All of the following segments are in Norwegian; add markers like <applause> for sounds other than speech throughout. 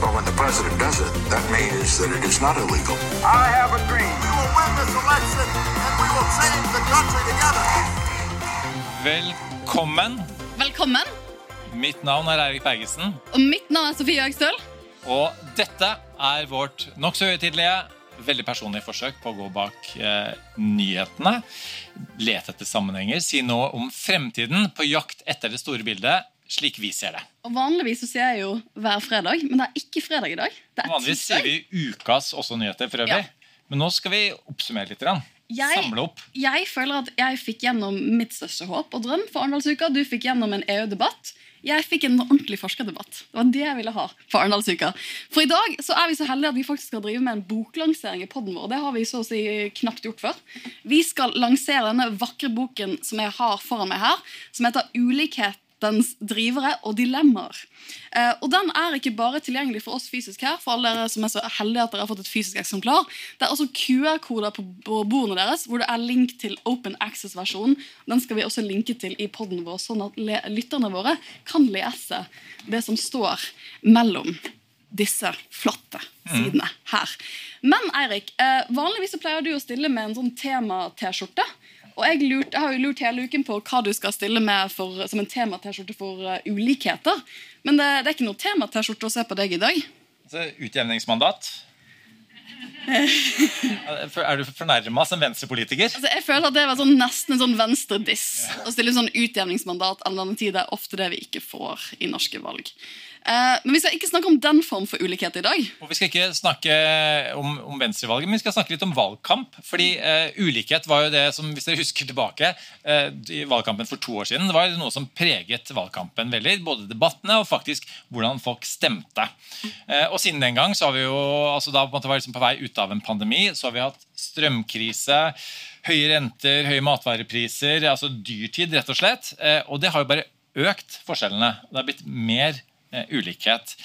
Well, when the president does it, that means that it is not illegal. I have a dream. We will win this election and we will change the country together. Velkommen. Velkommen. Mitt navn er Eirik Bergesen, Og mitt navn er Sofie Høgstøl. og dette er vårt nokså høytidelige, veldig personlige forsøk på å gå bak eh, nyhetene. Lete etter sammenhenger, si noe om fremtiden, på jakt etter det store bildet, slik vi ser det. Og Vanligvis så sier jeg jo hver fredag, men det er ikke fredag i dag. Det Vanligvis sier vi ukas også nyheter for øvrig. Ja. Men nå skal vi oppsummere litt. Jeg- Samle opp. Jeg føler at jeg fikk gjennom mitt største håp og drøm for Arendalsuka. Du fikk gjennom en EU-debatt. Jeg fikk en ordentlig forskerdebatt. Det var det jeg ville ha for Arendalsuka. For i dag så er vi så heldige at vi faktisk skal drive med en boklansering i podden vår. Det har vi så å si knapt gjort før. Vi skal lansere denne vakre boken som jeg har foran meg her, som heter 'Ulikhetens drivere og dilemmaer'. Eh, og Den er ikke bare tilgjengelig for oss fysisk her, for alle dere som er så heldige at dere har fått et fysisk eksemplar. Det er også QR-koder på bordene deres hvor det er link til Open Access-versjonen. Den skal vi også linke til i podden vår, sånn at lytterne våre kan lese det som står mellom disse flotte sidene her. Men Eirik, eh, vanligvis så pleier du å stille med en sånn tema-T-skjorte. Og jeg, lurt, jeg har jo lurt hele uken på hva du skal stille med for, som en tema-T-skjorte for uh, ulikheter. Men det, det er ikke noe tema-T-skjorte å se på deg i dag. Utjevningsmandat. <laughs> Er du fornærma som venstrepolitiker? Altså, jeg føler at Det var sånn, nesten en sånn venstre-diss å stille sånn utjevningsmandat. all den tid. Det er ofte det vi ikke får i norske valg. Eh, men vi skal ikke snakke om den form for ulikhet i dag. Og Vi skal ikke snakke om, om venstrevalget, men vi skal snakke litt om valgkamp. fordi uh, Ulikhet var jo det som, hvis dere husker tilbake, uh, i valgkampen for to år siden, det var noe som preget valgkampen veldig. Både debattene og faktisk hvordan folk stemte. Uh, og Siden den gang så har vi jo, altså da på, liksom på vei ut av en pandemi, så har vi hatt strømkrise. Høye renter, høye matvarepriser, altså dyrtid, rett og slett. Og det har jo bare økt forskjellene. Det har blitt mer ulikhet.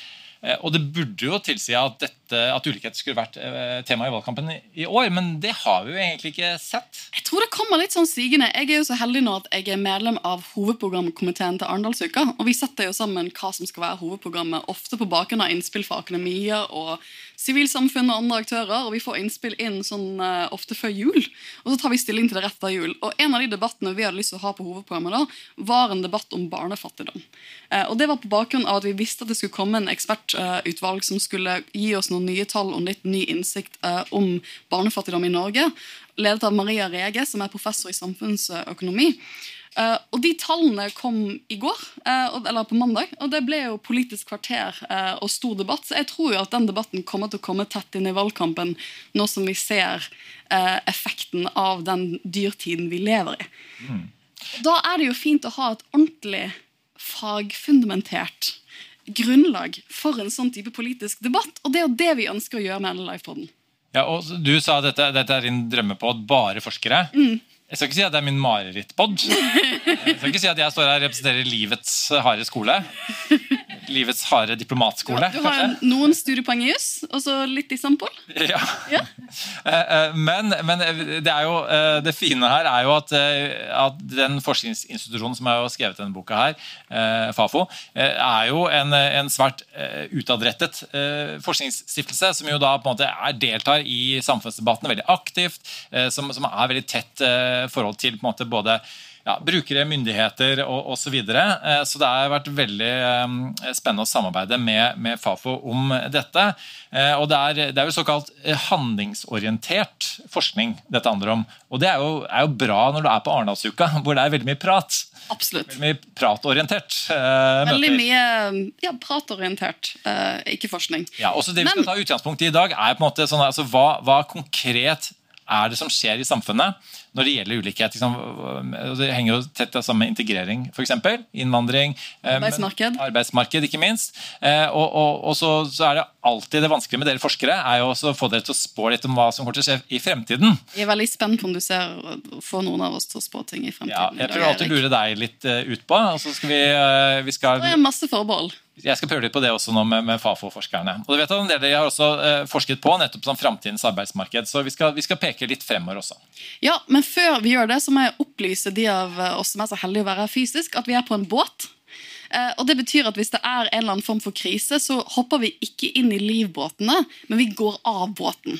Eh, Og det burde jo tilsi at, dette, at ulikhet skulle vært eh, tema i valgkampen i år, men det har vi jo egentlig ikke sett. Jeg tror det kommer litt sånn sigende. Jeg er jo så heldig nå at jeg er medlem av hovedprogramkomiteen til Arendalsuka. Og vi setter jo sammen hva som skal være hovedprogrammet, ofte på bakgrunn av innspill fra akademia og sivilsamfunn og andre aktører. Og vi får innspill inn sånn uh, ofte før jul, og så tar vi stilling til det rett av jul. Og en av de debattene vi hadde lyst til å ha på hovedprogrammet da, var en debatt om barnefattigdom. Uh, og det var på bakgrunn av at vi visste at det skulle komme en ekspertutvalg som skulle gi oss noen nye tall og litt ny innsikt om barnefattigdom i Norge. Ledet av Maria Rege, som er professor i samfunnsøkonomi. Eh, og De tallene kom i går, uh, eller på mandag, og det ble jo Politisk kvarter uh, og stor debatt. Så jeg tror jo at den debatten kommer til å komme tett inn i valgkampen, nå som vi ser effekten av den dyrtiden vi lever i. Da er det jo fint å ha et ordentlig fagfundamentert grunnlag for en sånn type politisk debatt. Og det er jo det vi ønsker å gjøre med denne livepoden. Ja, og Du sa at dette, dette er din drømme på bare forskere. Jeg skal ikke si at det er min marerittpod. Jeg skal ikke si at jeg står her og representerer livets harde skole. Livets harde diplomatskole, Du har kanskje. noen studiepoeng i juss, og så litt i Sampol. <laughs> Ja. Ja. <laughs> Eh, eh, Men, men det, er jo, eh, det fine her er jo at, eh, at den forskningsinstitusjonen som har skrevet denne boka, her, eh, Fafo, eh, er jo en, en svært eh, utadrettet eh, forskningsstiftelse, som jo da på en måte er, deltar i samfunnsdebatten veldig aktivt, eh, som, som er veldig tett eh, forhold til på en måte både ja, brukere, myndigheter og osv. Så, videre. Eh, så det har vært veldig eh, spennende å samarbeide med, med Fafo om dette. Eh, Og det er, det er jo såkalt handlingsorientert forskning dette handler om. Og det er jo, er jo bra når du er på Arendalsuka, <laughs> hvor det er veldig mye prat. Absolutt. Veldig mye pratorientert. eh, Veldig mye ja, pratorientert, eh, ikke forskning. Ja, også Det vi Men- skal ta utgangspunkt i i dag, er på en måte sånn, altså, hva, hva konkret er det som skjer i samfunnet når det gjelder ulikhet. Liksom, det henger jo tett sammen med integrering, f.eks. Innvandring. eh, Arbeidsmarked. arbeidsmarked, ikke minst. Eh, og og, og så, så er det alltid det vanskelige med dere forskere er jo å få dere til å spå litt om hva som kommer til å skje i fremtiden. Jeg er veldig spent på om du ser får noen av oss til å spå ting i Ja, fremtiden. jeg prøver alltid å lure deg litt eh, ut på. og så skal vi, vi skal, Det er masse forbehold. Jeg skal prøve litt på det også nå med, med Fafo-forskerne. Og du vet av dere har også eh, forsket på nettopp sånn framtidens arbeidsmarked, så vi skal, vi skal peke litt fremover også. Ja, Men før vi gjør det, så må jeg opplyse de av oss som er så heldige å være fysisk, at vi er på en båt. Eh, og det betyr at Hvis det er en eller annen form for krise, så hopper vi ikke inn i livbåtene, men vi går av båten.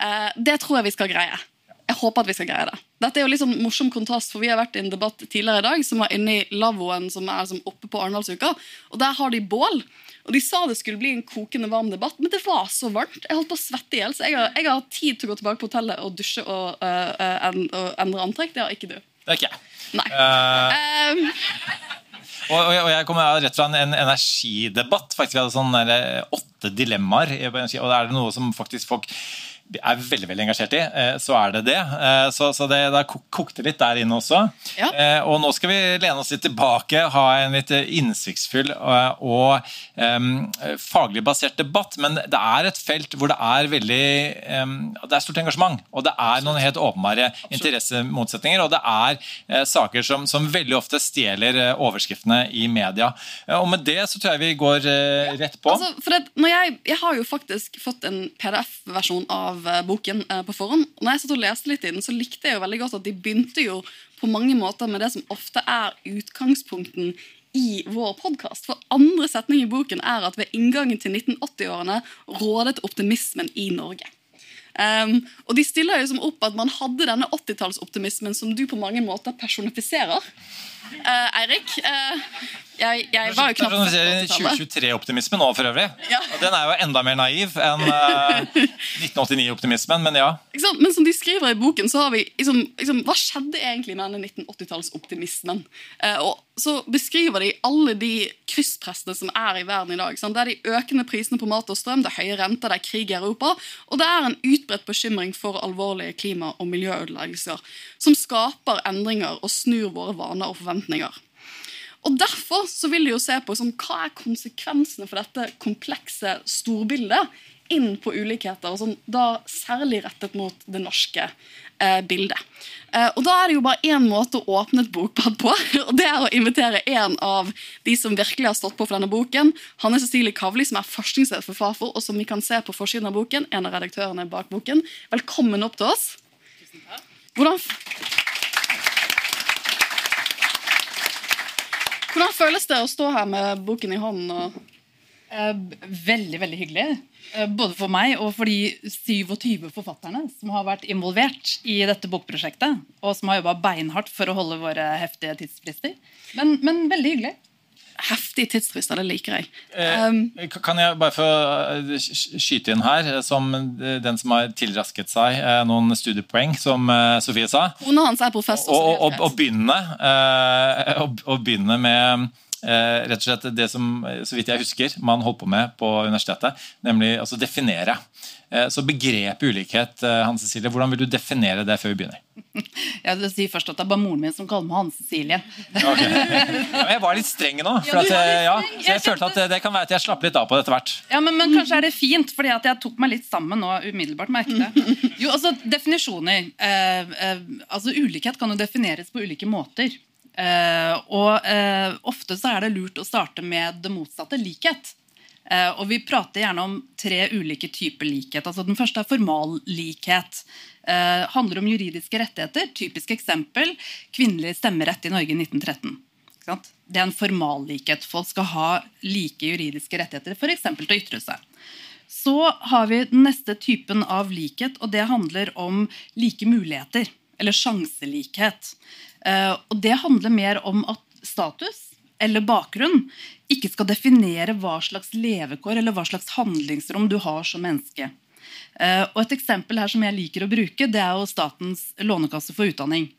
Eh, det tror jeg vi skal greie. Jeg håper at vi skal greie det. Dette er jo litt sånn morsom kontrast, for Vi har vært i en debatt tidligere i dag som var inne i lavvoen som er som oppe på Arendalsuka. og Der har de bål. Og De sa det skulle bli en kokende varm debatt, men det var så varmt. Jeg holdt på å svette i hjel. Så jeg har, jeg har tid til å gå tilbake på hotellet og dusje og, uh, en- og endre antrekk. Det har ikke du. Det er ikke jeg. Nei. Uh... Um... Og, og, jeg- og jeg kommer rett fra en, en energidebatt. faktisk Vi hadde sånn åtte dilemmaer. Og da er det noe som faktisk folk er veldig veldig engasjert i, eh, så er det det. Eh, Så, så det, det kokte litt der inne også. Ja. Eh, Og nå skal vi lene oss litt tilbake, ha en litt innsiktsfull og, og um, faglig basert debatt. Men det er et felt hvor det er veldig um, Det er stort engasjement. Og det er noen helt åpenbare interessemotsetninger. Og det er uh, saker som, som veldig ofte stjeler overskriftene i media. Og med det så tror jeg vi går rett på. Altså, for det, når jeg, jeg har jo faktisk fått en PDF-versjon av eh, boken eh, på forhånd. Når jeg satt og leste litt i den, så likte jeg jo veldig godt at de begynte jo på mange måter med det som ofte er utgangspunkten i vår podkast. For andre setning i boken er at ved inngangen til 1980-årene rådet optimismen i Norge. Um, og de stiller jo som opp at man hadde denne 80-tallsoptimismen som du på mange måter personifiserer. uh, Eirik, eh, jeg, jeg var jo knapt født på 80-tallet. 2023-optimisme nå, for øvrig. Ja. Den er jo enda mer naiv enn uh, 1989-optimismen, men ja. Men som de skriver i boken, så har vi liksom, liksom, Hva skjedde egentlig med denne 1980-tallsoptimismen? Uh, og så beskriver de alle de krysspressene som er i verden i dag. Sant? Det er de økende prisene på mat og strøm, det er høye renter, det er krig i Europa, og det er en utbredt bekymring for alvorlige klima- og miljøødeleggelser som skaper endringer og snur våre vaner og forventninger. Og Derfor så vil de jo se på sånn, hva er konsekvensene for dette komplekse storbildet inn på ulikheter, og sånn, da særlig rettet mot det norske eh, bildet. Eh, og Da er det jo bare én måte å åpne et bokbad på, <laughs> og det er å invitere en av de som virkelig har stått på for denne boken. Hanne Cecilie Kavli, som er forskningsleder for Fafo, og som vi kan se på forsiden av boken. En av redaktørene bak boken. Velkommen opp til oss. Hvordan, hvordan føles det å stå her med boken i hånden? og Eh, Veldig veldig hyggelig. Eh, Både for meg og for de 27 forfatterne som har vært involvert i dette bokprosjektet. Og som har jobba beinhardt for å holde våre heftige tidsfrister. Men, men veldig hyggelig. Heftige tidsfrister, det liker jeg. Eh, Um, Kan jeg bare få eh, skyte inn her, eh, som den som har tilrasket seg noen studiepoeng, som Sofie sa, Kona hans er professor. og, og, og, begynne, eh, <laughs> og, begynne med rett og slett det som eh, så vidt jeg husker, man holdt på med på universitetet, nemlig altså definere. Eh, Så begrepet ulikhet, eh, Hanne Cecilie, hvordan vil du definere det før vi begynner? Jeg vil si først at Det er bare moren min som kaller meg Hanne Cecilie. <laughs> Okay. Jeg var litt streng nå, for at, eh, ja, så jeg følte at det, kan være at jeg slapp litt av på det etter hvert. Ja, men, men kanskje er det fint, fordi at jeg tok meg litt sammen nå umiddelbart. merket. <laughs> Jo, altså Definisjoner. Eh, eh, altså Ulikhet kan jo defineres på ulike måter. Eh, og eh, ofte så er det lurt å starte med det motsatte, likhet. Uh, og vi prater gjerne om tre ulike typer likhet. Altså Den første er formal likhet. Eh, handler om juridiske rettigheter. Typisk eksempel kvinnelig stemmerett i Norge i 1913. Ikke sant? Det er en formal likhet. Folk skal ha like juridiske rettigheter, f.eks. til å ytre seg. Så har vi den neste typen av likhet, og det handler om like muligheter. Eller sjanselikhet. Eh, og det handler mer om at status eller bakgrunn ikke skal definere hva slags levekår eller hva slags handlingsrom du har som menneske. Eh, og Et eksempel her som jeg liker å bruke, det er jo Statens lånekasse for utdanning.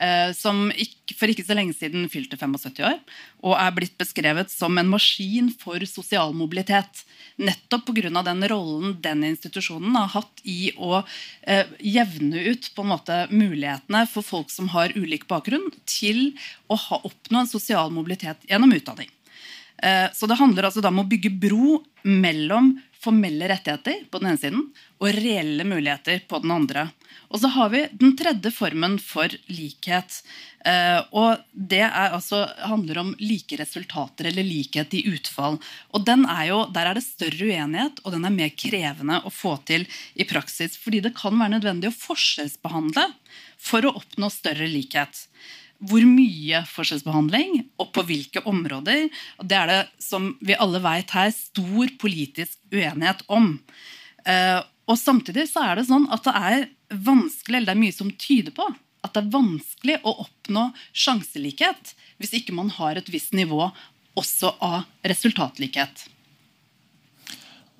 Eh, som for ikke så lenge siden fylte 75 år, og er blitt beskrevet som en maskin for sosial mobilitet. Nettopp pga. den rollen den institusjonen har hatt i å eh, jevne ut på en måte mulighetene for folk som har ulik bakgrunn, til å ha, oppnå en sosial mobilitet gjennom utdanning. Eh, så det handler altså om å bygge bro mellom formelle rettigheter på den ene siden og reelle muligheter på den andre. Og så har vi den tredje formen for likhet. Eh, og Det er altså, handler om like resultater eller likhet i utfall. Og er jo, Der er det større uenighet, og den er mer krevende å få til i praksis. Fordi det kan være nødvendig å forskjellsbehandle for å oppnå større likhet hvor mye forskjellsbehandling og på hvilke områder. og Det er det, som vi alle vet her, stor politisk uenighet om. Eh, og Samtidig så er det sånn at det er vanskelig, eller det er mye som tyder på at det er vanskelig å oppnå sjanselikhet hvis ikke man har et visst nivå også av resultatlikhet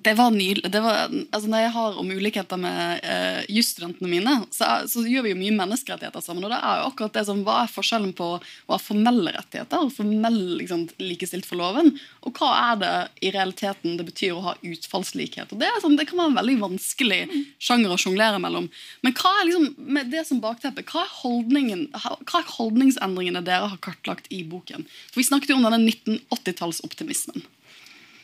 det var nydelig. Det var, altså når jeg har om ulikheter med eh, jusstudentene mine, så, er, så, gjør vi jo mye menneskerettigheter sammen. og det er jo akkurat det som, Hva er forskjellen på å ha formelle rettigheter og formell liksom, likestilt for loven? Og hva er det i realiteten det betyr å ha utfallslikhet? Og Det, sånn, det kan være en veldig vanskelig sjanger å sjonglere mellom. Men hva er liksom, med det som bakteppe, hva er, hva er holdningsendringene dere har kartlagt i boken? For Vi snakket jo om denne 1980-tallsoptimismen.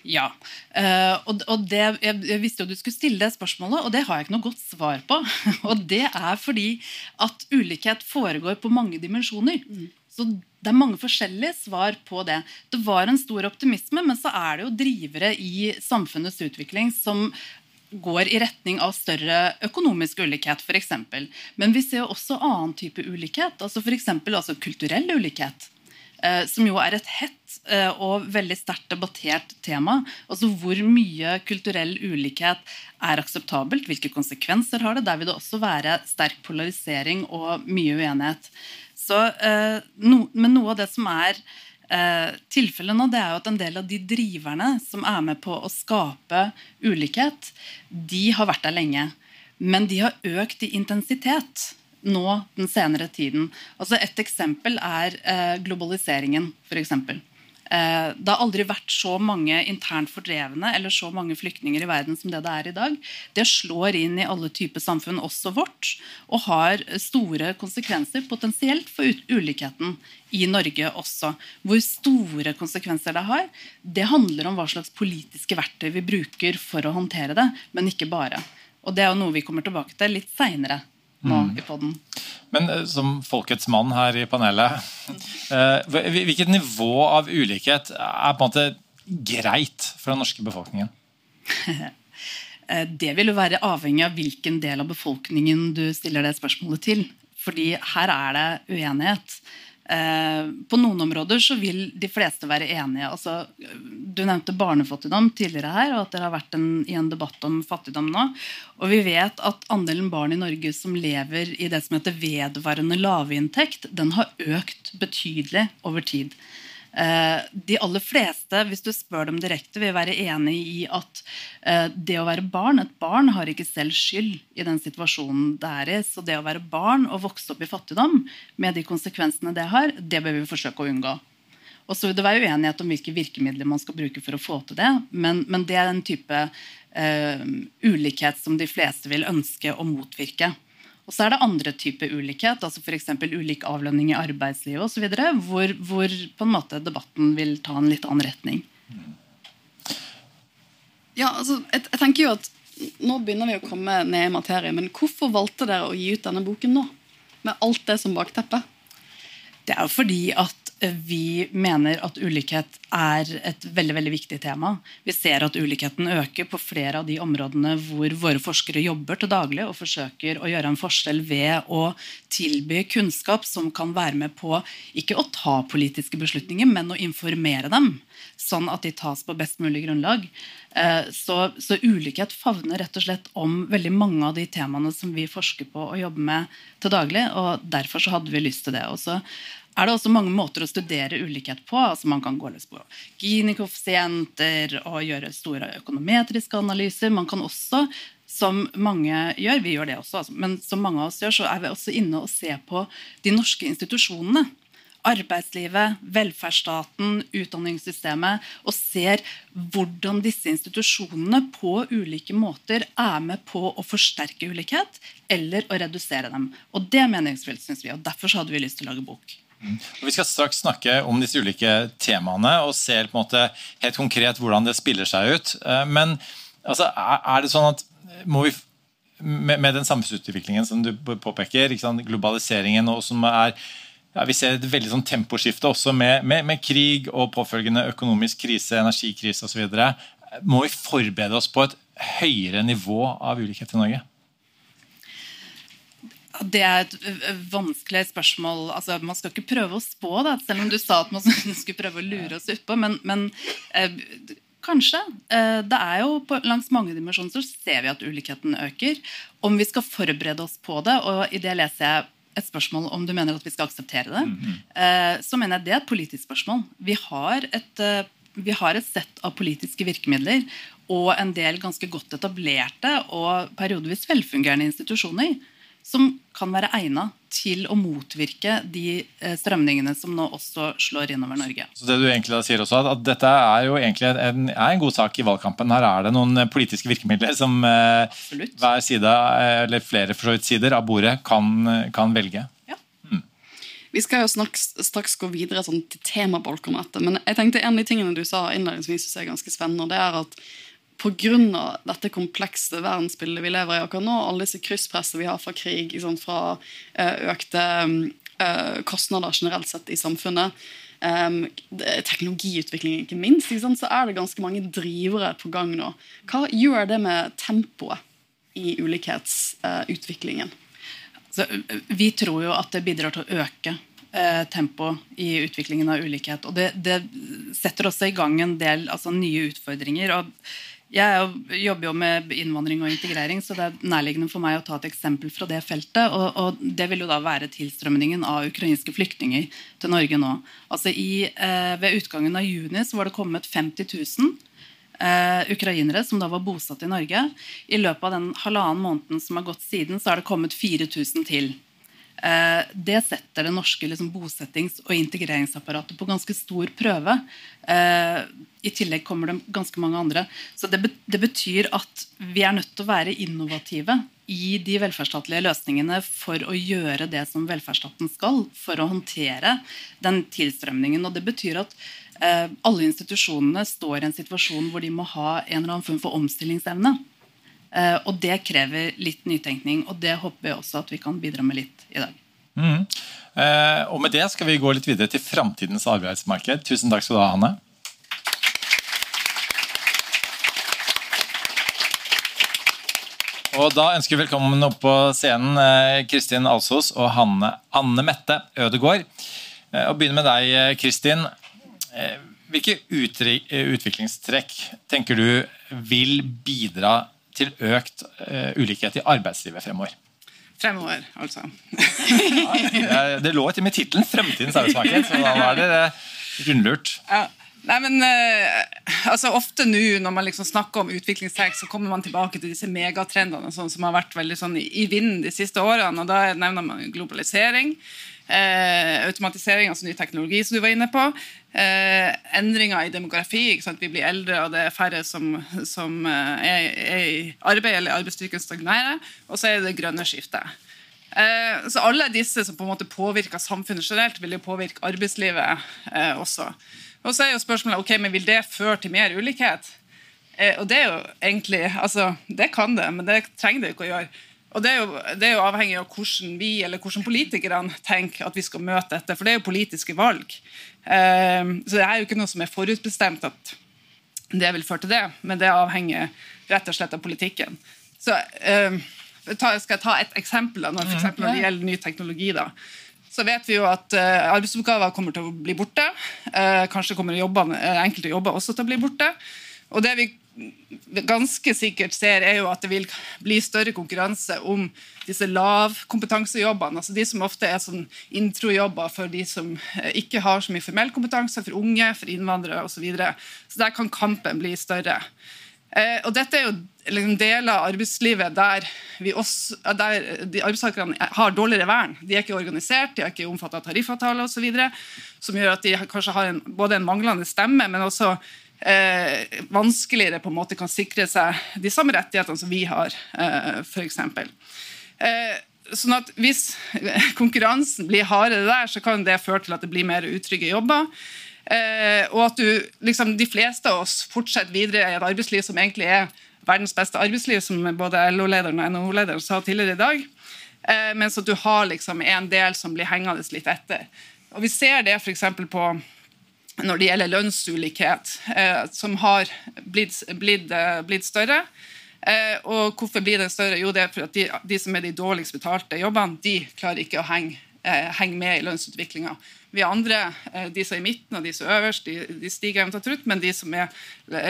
Ja. Uh, og, det, jeg, visste jo du skulle stille det spørsmålet, og det har jeg ikke noe godt svar på. <laughs> og det er fordi at ulikhet foregår på mange dimensjoner. Mm. Så det er mange forskjellige svar på det. Det var en stor optimisme, men så er det jo drivere i samfunnets utvikling som går i retning av større økonomisk ulikhet, f.eks. Men vi ser jo også annen type ulikhet, altså f.eks. Altså kulturell ulikhet. Eh, som jo er et hett eh, og veldig sterkt debattert tema. Altså Hvor mye kulturell ulikhet er akseptabelt? Hvilke konsekvenser har det? Der vil det også være sterk polarisering og mye uenighet. Så, eh, men noe av det som er eh, tilfellet nå, det er jo at en del av de driverne som er med på å skape ulikhet, de har vært der lenge. Men de har økt i intensitet nå den senere tiden. Altså Et eksempel er eh, globaliseringen. For eksempel. Eh, det har aldri vært så mange internt fordrevne eller så mange flyktninger i verden som det det er i dag. Det slår inn i alle typer samfunn, også vårt, og har store konsekvenser potensielt for ulikheten i Norge også. Hvor store konsekvenser det har, det handler om hva slags politiske verktøy vi bruker for å håndtere det, men ikke bare. Og Det er jo noe vi kommer tilbake til litt seinere nå mm. i poden. Men eh, som folkets mann her i panelet, eh, hvilket nivå av ulikhet er på en måte greit for den norske befolkningen? <laughs> Eh, det vil jo være avhengig av hvilken del av befolkningen du stiller det spørsmålet til. Fordi her er det uenighet. Eh, på noen områder så vil de fleste være enige. Altså, du nevnte barnefattigdom tidligere her, og at dere har vært en, i en debatt om fattigdom nå. Og vi vet at andelen barn i Norge som lever i det som heter vedvarende lavinntekt, den har økt betydelig over tid. Eh, de aller fleste, hvis du spør dem direkte, vil være enig i at eh, det å være barn Et barn har ikke selv skyld i den situasjonen det er i. Så det å være barn og vokse opp i fattigdom, med de konsekvensene det har, det bør vi forsøke å unngå. Og så vil det være uenighet om hvilke virkemidler man skal bruke for å få til det. Men, men det er en type uh, ulikhet som de fleste vil ønske å motvirke. Og så er det andre typer ulikhet, altså f.eks. ulik avlønning i arbeidslivet osv., hvor, hvor på en måte debatten vil ta en litt annen retning. Ja, altså, jeg, jeg, tenker jo at Nå begynner vi å komme ned i materie, men hvorfor valgte dere å gi ut denne boken nå? Med alt det som bakteppe? Det er jo fordi at vi mener at ulikhet er et veldig veldig viktig tema. Vi ser at ulikheten øker på flere av de områdene hvor våre forskere jobber til daglig og forsøker å gjøre en forskjell ved å tilby kunnskap som kan være med på ikke å ta politiske beslutninger, men å informere dem. Sånn at de tas på best mulig grunnlag. Eh, så, så ulikhet favner rett og slett om veldig mange av de temaene som vi forsker på og jobber med til daglig. og Derfor så hadde vi lyst til det. Og så er det også mange måter å studere ulikhet på. altså Man kan gå løs på Gini-koeffisienter og gjøre store økonometriske analyser. Man kan også som mange gjør, vi gjør det også, altså, men som mange av oss gjør, så er vi også inne og ser på de norske institusjonene. Arbeidslivet, velferdsstaten, utdanningssystemet, og ser hvordan disse institusjonene på ulike måter er med på å forsterke ulikhet eller å redusere dem. Og Det er meningsfullt, syns vi, og derfor hadde vi lyst til å lage bok. Og vi skal straks snakke om disse ulike temaene og se på en måte helt konkret hvordan det spiller seg ut. Eh, men altså, er det sånn at vi med den samfunnsutviklingen som du påpeker, globaliseringen og som er ja, Vi ser et veldig sånn temposkifte også med, med, med, krig og påfølgende økonomisk krise, energikrise osv. Må vi forberede oss på et høyere nivå av ulikhet i Norge? Det er et vanskelig spørsmål. Altså, man skal ikke prøve å spå, da, selv om du sa at man <laughs> skulle prøve å lure oss utpå. Men, men eh, kanskje. Eh, det er jo på, Langs mange dimensjoner så ser vi at ulikheten øker. Om vi skal forberede oss på det, og i det leser jeg et spørsmål om du mener at vi skal akseptere det, mm -hmm. så mener jeg det er et politisk spørsmål. Vi har et, eh, vi har et sett av politiske virkemidler og en del ganske godt etablerte og periodevis velfungerende institusjoner som kan være egnet til å motvirke de eh, strømningene som nå også slår innover Norge. Så det du egentlig sier også, at Dette er jo egentlig en, er en god sak i valgkampen. Her er det noen eh, politiske virkemidler som eh, hver side, eller flere for så vidt sider av bordet kan, kan velge. Ja. Mm. Vi skal jo snaks, straks gå videre sånn, til temabolk om dette, men jeg tenkte en av de tingene du sa innledningsvis er ganske spennende. det er at pga. dette komplekse verdensbildet vi lever i akkurat nå, alle disse krysspressene vi har fra krig, liksom, fra uh, økte uh, kostnader generelt sett i samfunnet, um, teknologiutvikling ikke minst, ikke så er det ganske mange drivere på gang nå. Hva gjør det med tempoet i ulikhetsutviklingen? Uh, vi tror jo at det bidrar til å øke tempo i utviklingen av ulikhet. Og det, det, setter også i gang en del altså, nye utfordringer. og jeg jobber jo med innvandring og integrering, så det er nærliggende for meg å ta et eksempel fra det feltet. Og, og Det vil jo da være tilstrømningen av ukrainske flyktninger til Norge nå. Altså i, eh, Ved utgangen av juni så var det kommet 50 000 eh, ukrainere som da var bosatt i Norge. I løpet av den halvannen måneden som har gått siden, så har det kommet 4000 til. Eh, det setter det norske liksom, bosettings- og integreringsapparatet på ganske stor prøve. Eh, I tillegg kommer det ganske mange andre. Så det, det, betyr at vi er nødt til å være innovative i de velferdsstatlige løsningene for å gjøre det som velferdsstaten skal, for å håndtere den tilstrømningen. Og det betyr at eh, alle institusjonene står i en situasjon hvor de må ha en eller annen form for omstillingsevne. Uh, og det krever litt nytenkning, og det håper vi også at vi kan bidra med litt i dag. Mm. Uh, og med det skal vi gå litt videre til framtidens arbeidsmarked. Tusen takk skal du ha, Hanne. Og Da ønsker vi velkommen opp på scenen uh, Kristin Alsos og Hanne Anne Mette Ødegård. Og begynner med deg, Kristin. Hvilke utviklingstrekk tenker du vil bidra til økt uh, ulikhet i arbeidslivet fremover? Fremover, altså. <laughs> ja, det lå ikke med tittelen 'Fremtidens arbeidsmarked', så da var det uh, rundlurt. Ja. Nei, men uh, altså Ofte nå når man liksom snakker om utviklingstrekk, så kommer man tilbake til disse megatrendene sånn, som har vært veldig sånn i, i vinden de siste årene. og Da nevner man globalisering eh, automatisering, altså ny teknologi, som du var inne på. Eh, endringer i demografi. Vi blir eldre, og det er færre som, som eh, er, er, i arbeid, eller arbeidsstyrken stagnerer. Og så er det det grønne skiftet. Eh, så alle disse som på en måte påvirker samfunnet generelt, vil jo påvirke arbeidslivet eh, også. Og så er jo spørsmålet ok, men vil det føre til mer ulikhet. Eh, og det er jo egentlig, altså, det kan det, men det trenger det ikke å gjøre. Og det er, jo, det er, jo, avhengig av hvordan vi eller hvordan politikerne tenker at vi skal møte dette. For det er jo politiske valg. Um, så det er jo ikke noe som er forutbestemt at det vil føre til det, men det avhenger rett og slett av politikken. Så um, Skal jeg ta et eksempel da, når, for eksempel, når det gjelder ny teknologi? da, så vet vi jo at uh, arbeidsoppgaver kommer til å bli borte. Uh, kanskje kommer jobben, uh, enkelte jobber også til å bli borte. Og det vi ganske sikkert ser, er jo at det vil bli større konkurranse om disse lavkompetansejobbene. altså De som ofte er sånn introjobber for de som eh, ikke har så mye formell kompetanse, for unge, for innvandrere osv. Så, videre. så der kan kampen bli større. Eh, og dette er jo liksom deler av arbeidslivet der, vi også, der de arbeidstakerne har dårligere vern. De er ikke organisert, de er ikke omfattet av tariffavtaler osv. Som gjør at de kanskje har en, både en manglende stemme, men også eh, vanskeligere på en måte kan sikre seg de samme rettighetene som vi har, eh, f.eks. Eh, sånn at hvis <laughs> konkurransen blir hardere der, så kan det føre til at det blir mer utrygge jobber. Eh, og at du, liksom, de fleste av oss fortsetter videre i et arbeidsliv som egentlig er verdens beste arbeidsliv, som både LO-lederen og NHO-lederen sa tidligere i dag. Eh, mens at du har liksom en del som blir hengende litt etter. Og Vi ser det f.eks. på når det gjelder lønnsulikhet, eh, som har blitt, blitt, eh, blitt større. Eh, og hvorfor blir den større? Jo, det er for at de, de som er de dårligst betalte jobbene, de klarer ikke å henge, henge med i lønnsutviklinga. Vi andre, de som er i midten og de som er øverst, de, de stiger eventuelt ut, men de som er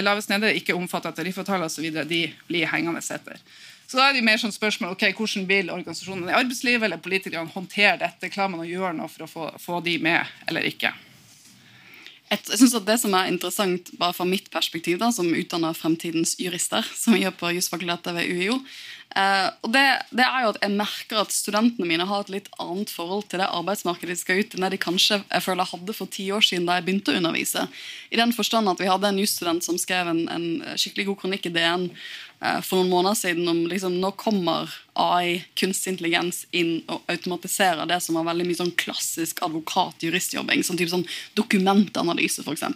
lavest nede, ikke omfattet av tariffavtaler osv., de blir hengende etter. Så da er det mer sånn spørsmål ok, Hvordan vil organisasjonene i arbeidslivet eller politikerne håndtere dette? Klarer man å gjøre noe for å få, få de med, eller ikke? Jeg synes at Det som er interessant bare fra mitt perspektiv, da, som utdanner fremtidens jurister, som vi gjør på jusfakultetet ved UiO, eh, og det, det, er jo at jeg merker at studentene mine har et litt annet forhold til det arbeidsmarkedet de skal ut i, enn det de kanskje jeg føler hadde for ti år siden da jeg begynte å undervise. I den forstand at Vi hadde en jusstudent som skrev en, en skikkelig god kronikk i DN uh, for noen måneder siden om liksom, nå kommer AI, kunstig intelligens, inn og automatiserer det som var veldig mye sånn klassisk advokat-juristjobbing. Sånn type sånn dokumentanalyse, f.eks.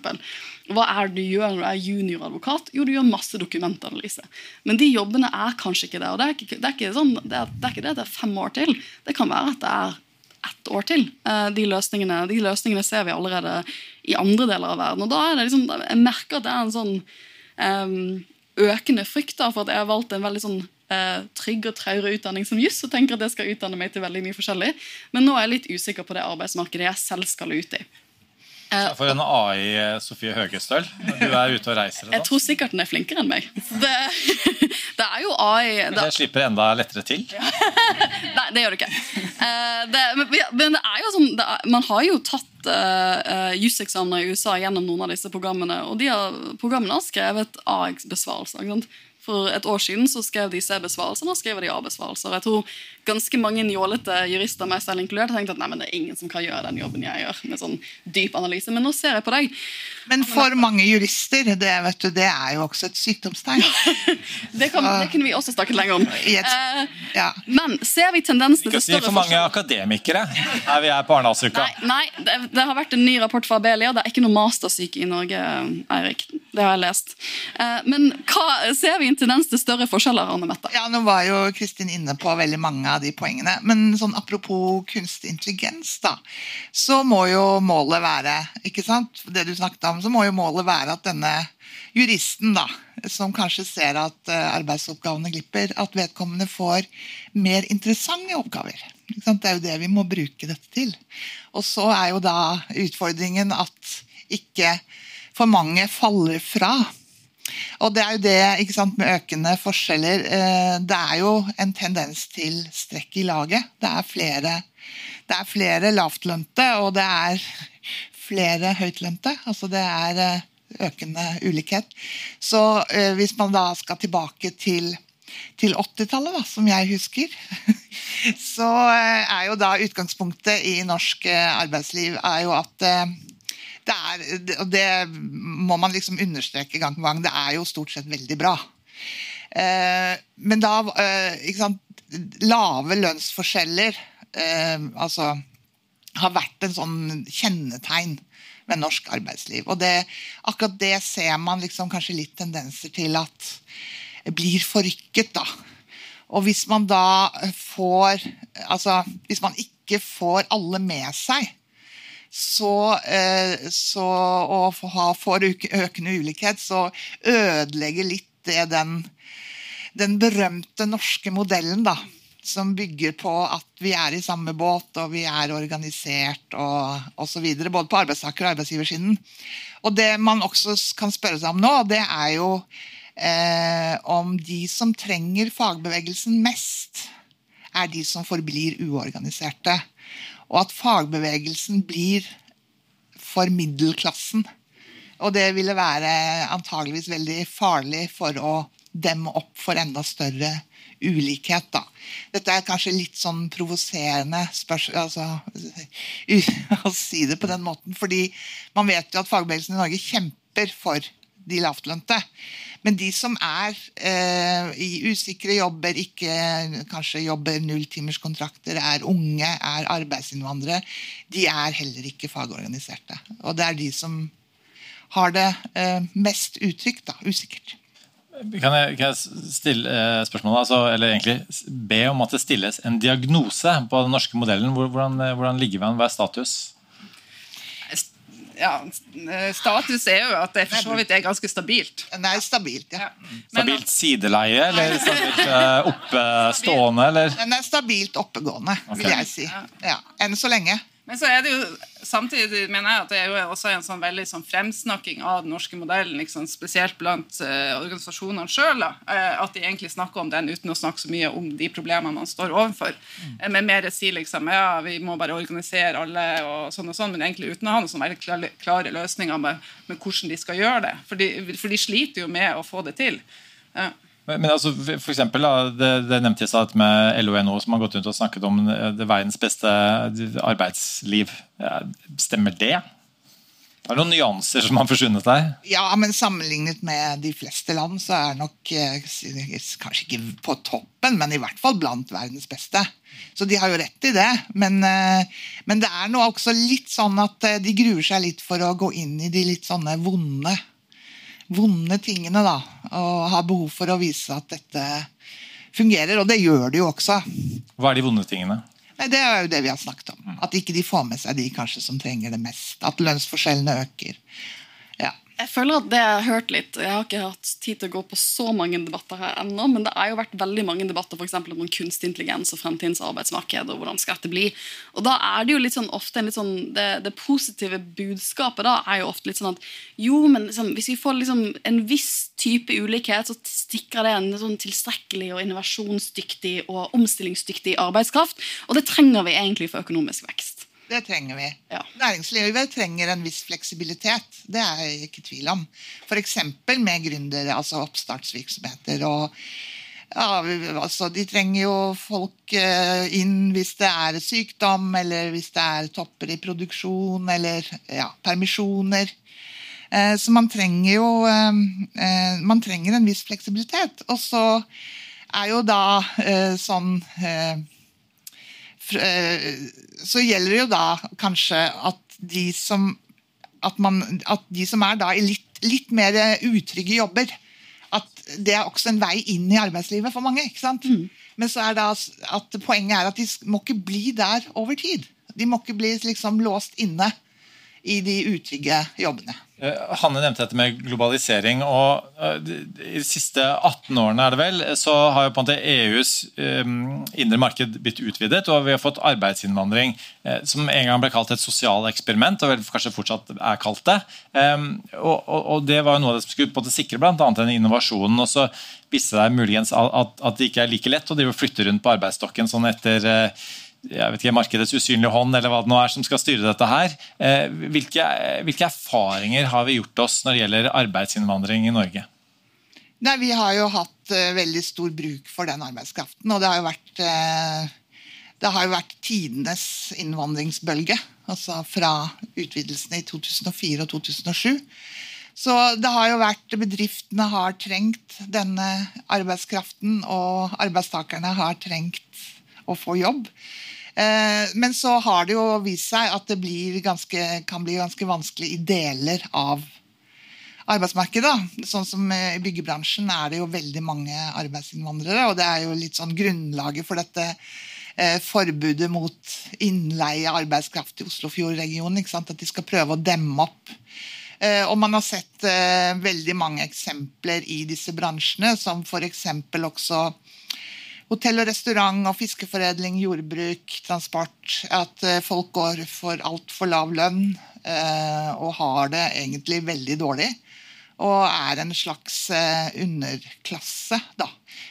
Hva er det du gjør når du er junioradvokat? Jo, du gjør masse dokumentanalyse. Men de jobbene er kanskje ikke det. Og det er ikke det, er ikke sånn, det, er, det er ikke det det er fem år til. Det kan være at det er ett år til. Eh, de løsningene, de løsningene ser vi allerede i andre deler av verden. Og da er det liksom, Jeg merker at det er en sånn um, økende frykt da, for at jeg har valgt en veldig sånn eh, trygg og traurig utdanning som juss og tenker at det skal utdanne meg til veldig mye forskjellig. Men nå er jeg litt usikker på det arbeidsmarkedet jeg selv skal ut i. Eh, for en AI, eh, Sofie Høgestøl. Du er ute og reiser. Jeg tror sikkert den er flinkere enn meg. Det, <laughs> det er jo AI det slipper enda lettere til? <laughs> Nei, det gjør det ikke. Uh, det, men, det er jo sånn er, Man har jo tatt uh, juseksamener i USA gjennom noen av disse programmene, og de har, programmene har skrevet A-besvarelser. For et år siden så skrev de C-besvarelser, nå skriver de A-besvarelser. Jeg tror ganske mange njålete jurister, meg selv inkludert, har tenkt at nei, men det er ingen som kan gjøre den jobben jeg gjør. med sånn dyp analyse, Men nå ser jeg på deg. Men for mange jurister, det, vet du, det er jo også et sykdomstegn. <laughs> det, kan, det, kunne vi også snakket lenger om. Et, eh, ja. Men ser vi tendensene til større si for mange akademikere her vi er på Arendalsuka. Nei, nei det, det, har vært en ny rapport fra Abelia. Det er ikke noe mastersyke i Norge, Eirik. Det har jeg lest. Eh, men hva, ser vi en tendens til større forskjeller? Anne Mette? Ja, Nå var jo Kristin inne på veldig mange av de poengene. Men sånn apropos kunstig intelligens, da, så må jo målet være ikke sant, det du snakket om, så må jo målet være at denne juristen, da, som kanskje ser at uh, arbeidsoppgavene glipper, at vedkommende får mer interessante oppgaver. Det er jo det vi må bruke dette til. Og så er jo da utfordringen at ikke for mange faller fra. Og det er jo det ikke sant, med økende forskjeller. Eh, det er jo en tendens til strekk i laget. Det er flere, er flere lavtlønte, og det er flere høytlønte. Altså det er eh, økende ulikhet. Så eh, hvis man da skal tilbake til, til 80-tallet, som jeg husker, <laughs> så er jo da utgangspunktet i norsk arbeidsliv er jo at det er, det må man liksom understreke gang på gang, det er jo stort sett veldig bra. Eh, men da eh, sant, Lave lønnsforskjeller eh, altså, har vært en sånn kjennetegn med norsk arbeidsliv. Og det, akkurat det ser man liksom kanskje litt tendenser til at blir forrykket. da. Og hvis man da får Altså, hvis man ikke får alle med seg, så, eh, så og får økende ulikhet, så ødelegger litt det den, den berømte norske modellen, da. Som bygger på at vi er i samme båt og vi er organisert og osv. Både på arbeidstaker- og arbeidsgiversiden. Og det man også kan spørre seg om nå, det er jo eh, om de som trenger fagbevegelsen mest, er de som forblir uorganiserte. Og at fagbevegelsen blir for middelklassen. Og det ville være antageligvis veldig farlig for å demme opp for enda større ulikhet. Da. Dette er kanskje litt sånn provoserende altså, <laughs> å si det på den måten. fordi man vet jo at fagbevegelsen i Norge kjemper for de lavtlønte. Men de som er eh, i usikre jobber, ikke kanskje jobber nulltimerskontrakter, er unge, er arbeidsinnvandrere, de er heller ikke fagorganiserte. Og det er de som har det eh, mest utrygt, da, usikkert. Kan jeg, kan jeg stille eh, spørsmålet, altså, eller egentlig be om at det stilles en diagnose på den norske modellen? Hvordan, hvordan ligger vi an? Hva er status? Ja, status er jo at det for så vidt er ganske stabilt. Nei, stabilt, ja. ja. Stabilt sideleie, eller stabilt uh, oppestående, eller? Den er stabilt oppegående, okay. vil jeg si. Ja, Enn så lenge. Men så er det jo samtidig mener jeg at det er jo også en sånn veldig sånn fremsnakking av den norske modellen, liksom, spesielt blant uh, organisasjonene sjøl. Uh, at de egentlig snakker om den uten å snakke så mye om de problemene man står overfor. Mm. Uh, men mer si liksom ja, vi må bare organisere alle, og sånn og sånn, men egentlig uten å ha noen sånn veldig klare, klare løsninger med, med, hvordan de skal gjøre det. For de, for de sliter jo med å få det til. Uh, men, altså, for eksempel, det, det nevnte jeg at med LO og NHO, som har gått rundt og snakket om det verdens beste arbeidsliv. Stemmer det? Er det noen nyanser som har forsvunnet der? Ja, men Sammenlignet med de fleste land så er nok eh, kanskje ikke på toppen, men i hvert fall blant verdens beste. Så de har jo rett i det. Men, eh, men det er nå også litt sånn at eh, de gruer seg litt for å gå inn i de litt sånne vonde vonde tingene, da. Og har behov for å vise at dette fungerer. Og det gjør det jo også. Hva er de vonde tingene? Nei, det er jo det vi har snakket om. At ikke de får med seg de kanskje som trenger det mest. At lønnsforskjellene øker. Jeg føler at det jeg har hørt litt Jeg har ikke hatt tid til å gå på så mange debatter her ennå, men det har jo vært veldig mange debatter for om kunstig intelligens og fremtidens arbeidsmarked. og hvordan skal dette bli. Og da er det jo litt sånn ofte en litt sånn, det, det positive budskapet da er jo ofte litt sånn at jo, men liksom, hvis vi får liksom en viss type ulikhet, så stikker det en sånn tilstrekkelig og innovasjonsdyktig og omstillingsdyktig arbeidskraft. Og det trenger vi egentlig for økonomisk vekst. Det trenger vi. Ja. Næringslivet trenger en viss fleksibilitet. Det er jeg ikke i tvil om. F.eks. med gründere, altså oppstartsvirksomheter. og ja, altså, De trenger jo folk eh, inn hvis det er sykdom, eller hvis det er topper i produksjon, eller ja, permisjoner. Eh, så man trenger jo eh, man trenger en viss fleksibilitet. Og så er jo da sånn så gjelder det jo da kanskje at de som, at man, at de som er da i litt, litt, mer utrygge jobber at Det er også en vei inn i arbeidslivet for mange. ikke sant? Mm. Men så er det at poenget er at de må ikke bli der over tid. De må ikke bli liksom låst inne i de utrygge jobbene. Eh, Hanne nevnte dette med globalisering. og eh, I de siste 18 årene er det vel, så har jo på en måte EUs um, indre marked blitt utvidet. og Vi har fått arbeidsinnvandring som en gang ble kalt et sosialeksperiment, og vel kanskje fortsatt er kalt det. Um, og, Det var jo noe av det som skulle på en måte sikre bl.a. den innovasjonen. og så viste det muligens at, det ikke er like lett å flytte rundt på arbeidsstokken sånn etter jeg vet ikke, markedets usynlige hånd, eller hva det nå er som skal styre dette her. Eh, hvilke, hvilke, erfaringer har vi gjort oss når det gjelder arbeidsinnvandring i Norge? Nei, Vi har jo hatt uh, veldig stor bruk for den arbeidskraften. Og det har jo vært, uh, det har jo vært tidenes innvandringsbølge. Altså fra utvidelsene i 2004 og 2007. Så det har jo vært Bedriftene har trengt denne arbeidskraften, og arbeidstakerne har trengt å få jobb. Eh, men så har det jo vist seg at det ganske, kan bli ganske vanskelig i deler av arbeidsmarkedet. Sånn som I byggebransjen er det jo veldig mange arbeidsinnvandrere. Og det er jo litt sånn grunnlaget for dette eh, forbudet mot innleie av arbeidskraft i Oslofjordregionen. ikke sant? At de skal prøve å demme opp. Eh, og man har sett eh, veldig mange eksempler i disse bransjene, som f.eks. også hotell og restaurant og fiskeforedling, jordbruk, transport. At eh, folk går for altfor lav lønn eh, og har det egentlig veldig dårlig. og er en slags eh, underklasse, da.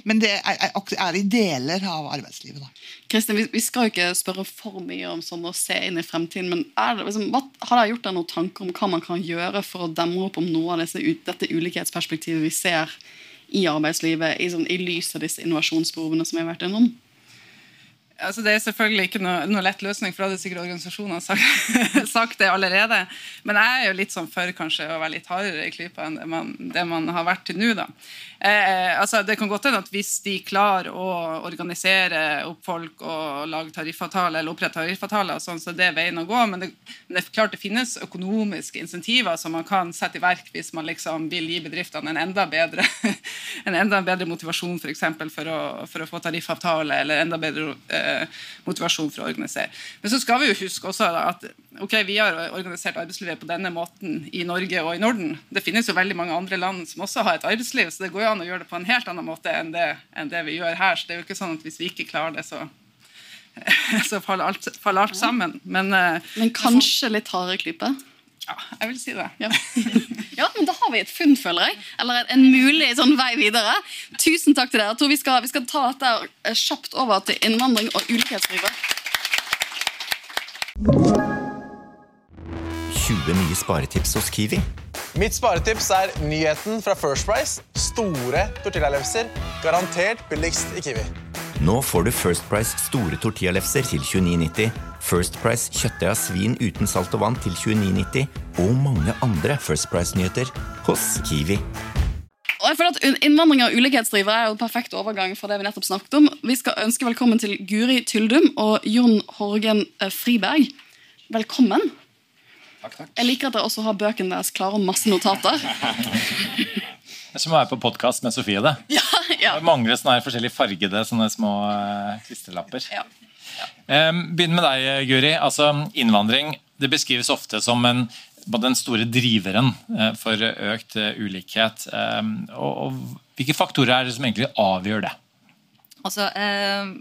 Men det er, i deler av arbeidslivet, da. Kristin, vi, skal jo ikke spørre for mye om sånn å se inn i fremtiden, men det, liksom, hva, har dere gjort deg noen tanker om hva man kan gjøre for å demme opp om noe av disse, dette ulikhetsperspektivet vi ser i arbeidslivet, i, sånn, i lys av disse innovasjonsbehovene som vi har vært innom? Altså, det er selvfølgelig ikke noe, noe lett løsning, for da hadde sikkert organisasjonene sagt, <laughs> sagt det allerede. Men jeg er jo litt sånn for kanskje å være litt hardere i klypa enn det man, det man har vært til nå. da. Eh, altså, det kan godt hende at hvis de klarer å organisere opp folk og lage tariffavtaler, eller opprette tariffavtaler, sånn, så det er veien å gå. Men det, men det er klart det finnes økonomiske insentiver som man kan sette i verk hvis man liksom vil gi bedriftene en enda bedre, <laughs> en enda bedre motivasjon for, eksempel, for, å, for å få tariffavtale, eller enda bedre eh, motivasjon for å organisere. Men så skal vi jo huske også da, at ok, vi har organisert arbeidslivet på denne måten i Norge og i Norden. Det finnes jo veldig mange andre land som også har et arbeidsliv, så det går jo an å gjøre det på en helt annen måte enn det, enn det vi gjør her. Så det er jo ikke sånn at hvis vi ikke klarer det, så, <laughs> så faller, alt, faller alt sammen. Men, eh, Men kanskje litt harde klype? Ja, jeg vil si det. Ja. <laughs> ja, men da har vi et funn, føler jeg. Eller en mulig sånn vei videre. Tusen takk til dere. Jeg tror vi skal, vi skal ta dette eh, kjapt over til innvandring og ulikhetsrive. 20 nye sparetips hos Kiwi. Mitt sparetips er nyheten fra First Price. Store tortillalefser. Garantert billigst i Kiwi. Nå får du First Price store tortillalefser til 29,90, First Price kjøttdeig av svin uten salt og vann til 29,90 og mange andre First Price-nyheter hos Kiwi. Og jeg føler at Innvandring og ulikhetsdriver er jo en perfekt overgang fra det vi nettopp snakket om. Vi skal ønske velkommen til Guri Tyldum og Jon Horgen eh, Friberg. Velkommen. Takk, takk. Jeg liker at dere også har bøkene deres klare og masse notater. <laughs> Det er som å være på podkast med Sofie. det. Det mangler sånne forskjellige fargede sånne små uh, klistrelapper. Um, Begynn med deg, Guri. Altså, innvandring det beskrives ofte som en, den store driveren eh, for økt eh, ulikhet. Um, og, og Hvilke faktorer er det som egentlig avgjør det? Altså, eh,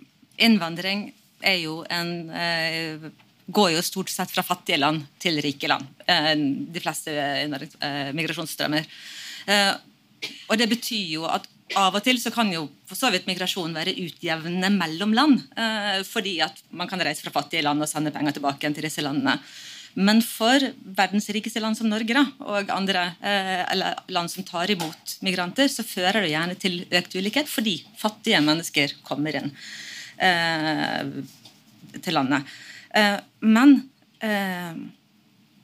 innvandring er jo en eh, går jo stort sett fra fattige land til rike land. De fleste migrasjonsstrømmer. Og det betyr jo at av og til så kan jo for så vidt migrasjon være utjevnende mellom land. Eh, fordi at man kan reise fra fattige land og sende penger tilbake igjen til disse landene. Men for verdens rikeste land som Norge da, og andre eh, eller land som tar imot migranter, så fører det gjerne til økt ulikhet fordi fattige mennesker kommer inn eh, til landet. Men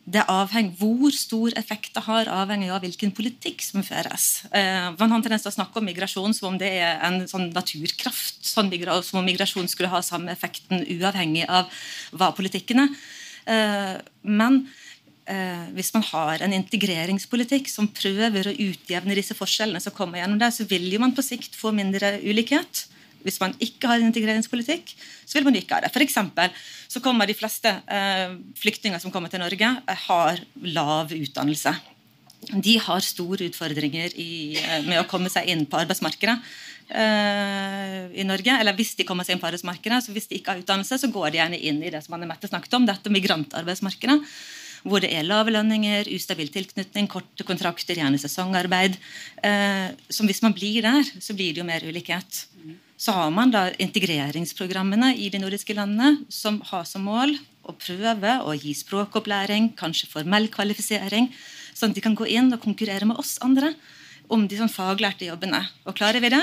det avhenger hvor stor effekt det har, avhengig av hvilken politikk som føres. Eh, man har en tendens til å snakke om migrasjon som om det er en sånn naturkraft. Sånn som om migrasjon skulle ha samme effekten uavhengig av hva politikken er. Eh, men eh, hvis man har en integreringspolitikk som prøver å utjevne disse forskjellene, som kommer gjennom det, så vil jo man på sikt få mindre ulikhet. Hvis man ikke har en integreringspolitikk, så vil man ikke ha det. For eksempel, så kommer De fleste eh, flyktninger som kommer til Norge, eh, har lav utdannelse. De har store utfordringer i, eh, med å komme seg inn på arbeidsmarkedet eh, i Norge. Eller hvis de kommer seg inn på arbeidsmarkedet, så hvis de ikke har utdannelse, så går de gjerne inn i det som Anne Mette snakket om, dette migrantarbeidsmarkedet. Hvor det er lave lønninger, ustabil tilknytning, korte kontrakter, gjerne sesongarbeid. Eh, som hvis man blir der, så blir det jo mer ulikhet. Så har man da integreringsprogrammene i de nordiske landene som har som mål å prøve å gi språkopplæring, kanskje formell kvalifisering, sånn at de kan gå inn og konkurrere med oss andre om de sånn faglærte jobbene. Og klarer vi det,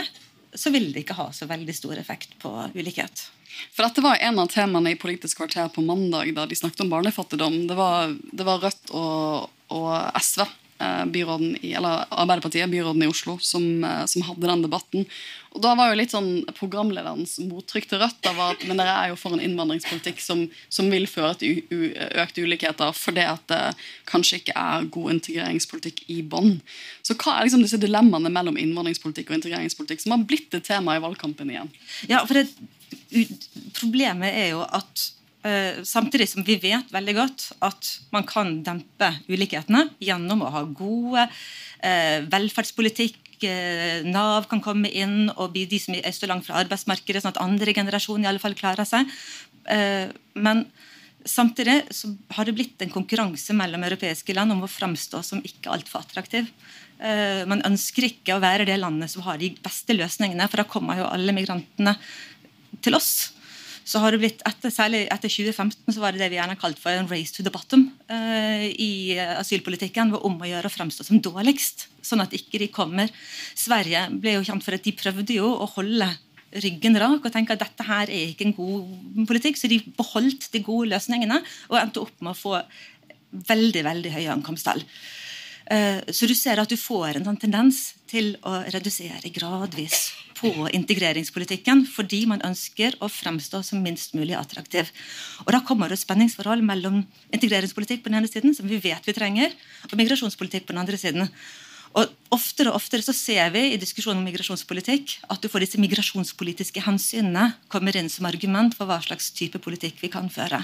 så vil det ikke ha så veldig stor effekt på ulikhet. For dette var en av temaene i Politisk kvarter på mandag da de snakket om barnefattigdom. Det var, det var Rødt og, og SV, byråden i, eller Arbeiderpartiet, byråden i Oslo, som, eh, som hadde den debatten. Og da var jo litt sånn Programlederens mottrykk til Rødt var at men dere er jo for en innvandringspolitikk som, som vil føre til u, økte ulikheter fordi at det kanskje ikke er god integreringspolitikk i bånn. Så hva er liksom disse dilemmaene mellom innvandringspolitikk og integreringspolitikk som har blitt et tema i valgkampen igjen? Ja, for det, Problemet er jo at samtidig som vi vet veldig godt at man kan dempe ulikhetene gjennom å ha gode uh, velferdspolitikk, uh, Nav kan komme inn og bli de som er så langt fra arbeidsmarkedet, sånn at andre generasjon i alle fall klarer seg. men Samtidig så har det blitt en konkurranse mellom europeiske land om å framstå som ikke altfor attraktiv. Eh, man ønsker ikke å være det landet som har de beste løsningene, for da kommer jo alle migrantene til oss. Så har det blitt, etter, Særlig etter 2015 så var det det vi gjerne kalt for en race to the bottom uh, i asylpolitikken. var om å gjøre å fremstå som dårligst, sånn at ikke de kommer. Sverige ble jo kjent for at de prøvde jo å holde ryggen rak og tenke at dette her er ikke en god politikk, så de beholdt de gode løsningene og endte opp med å få veldig veldig høye ankomsttall. Eh, så du ser at du får en sånn tendens til å redusere gradvis på integreringspolitikken fordi man ønsker å fremstå som minst mulig attraktiv. Og Da kommer det spenningsforhold mellom integreringspolitikk på den ene siden, som vi vet vi trenger, og migrasjonspolitikk på den andre siden. Og Oftere og oftere så ser vi i diskusjonen om migrasjonspolitikk at du får disse migrasjonspolitiske hensynene kommer inn som argument for hva slags type politikk vi kan føre.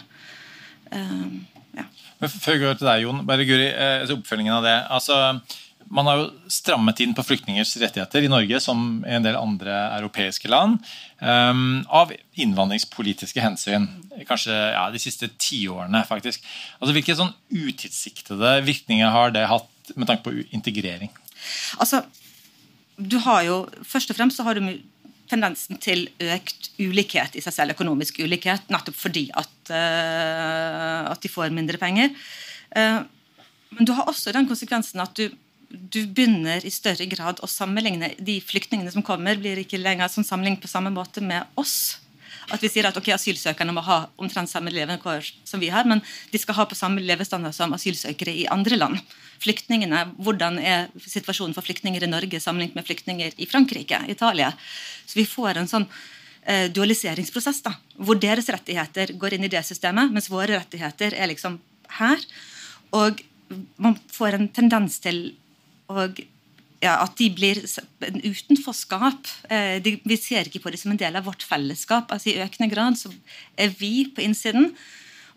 Um, ja. Før vi går til deg, Jon, bare Guri, eh, oppfølgingen av det. altså man har jo strammet inn på flyktningers rettigheter i Norge som i en del andre europeiske land um, av innvandringspolitiske hensyn. Kanskje ja, de siste tiårene, faktisk. Altså, hvilke sånn utidssiktede virkninger har det hatt med tanke på integrering? Altså, du har jo, Først og fremst så har du tendensen til økt ulikhet i seg selv, økonomisk ulikhet, nettopp fordi at, uh, at de får mindre penger. Uh, men du har også den konsekvensen at du, du, begynner i større grad å sammenligne de flyktningene som kommer, blir ikke lenger som sammenlignet på samme måte med oss. At vi sier at okay, asylsøkerne må ha omtrent samme levekår som vi har, men de skal ha på samme levestandard som asylsøkere i andre land. Flyktningene, Hvordan er situasjonen for flyktninger i Norge sammenlignet med flyktninger i Frankrike, Italia? Så vi får en sånn eh, dualiseringsprosess, da, hvor deres rettigheter går inn i det systemet, mens våre rettigheter er liksom her. Og man får en tendens til å ja, at de blir en utenforskap. Eh, de, vi ser ikke på dem som en del av vårt fellesskap. altså I økende grad så er vi på innsiden,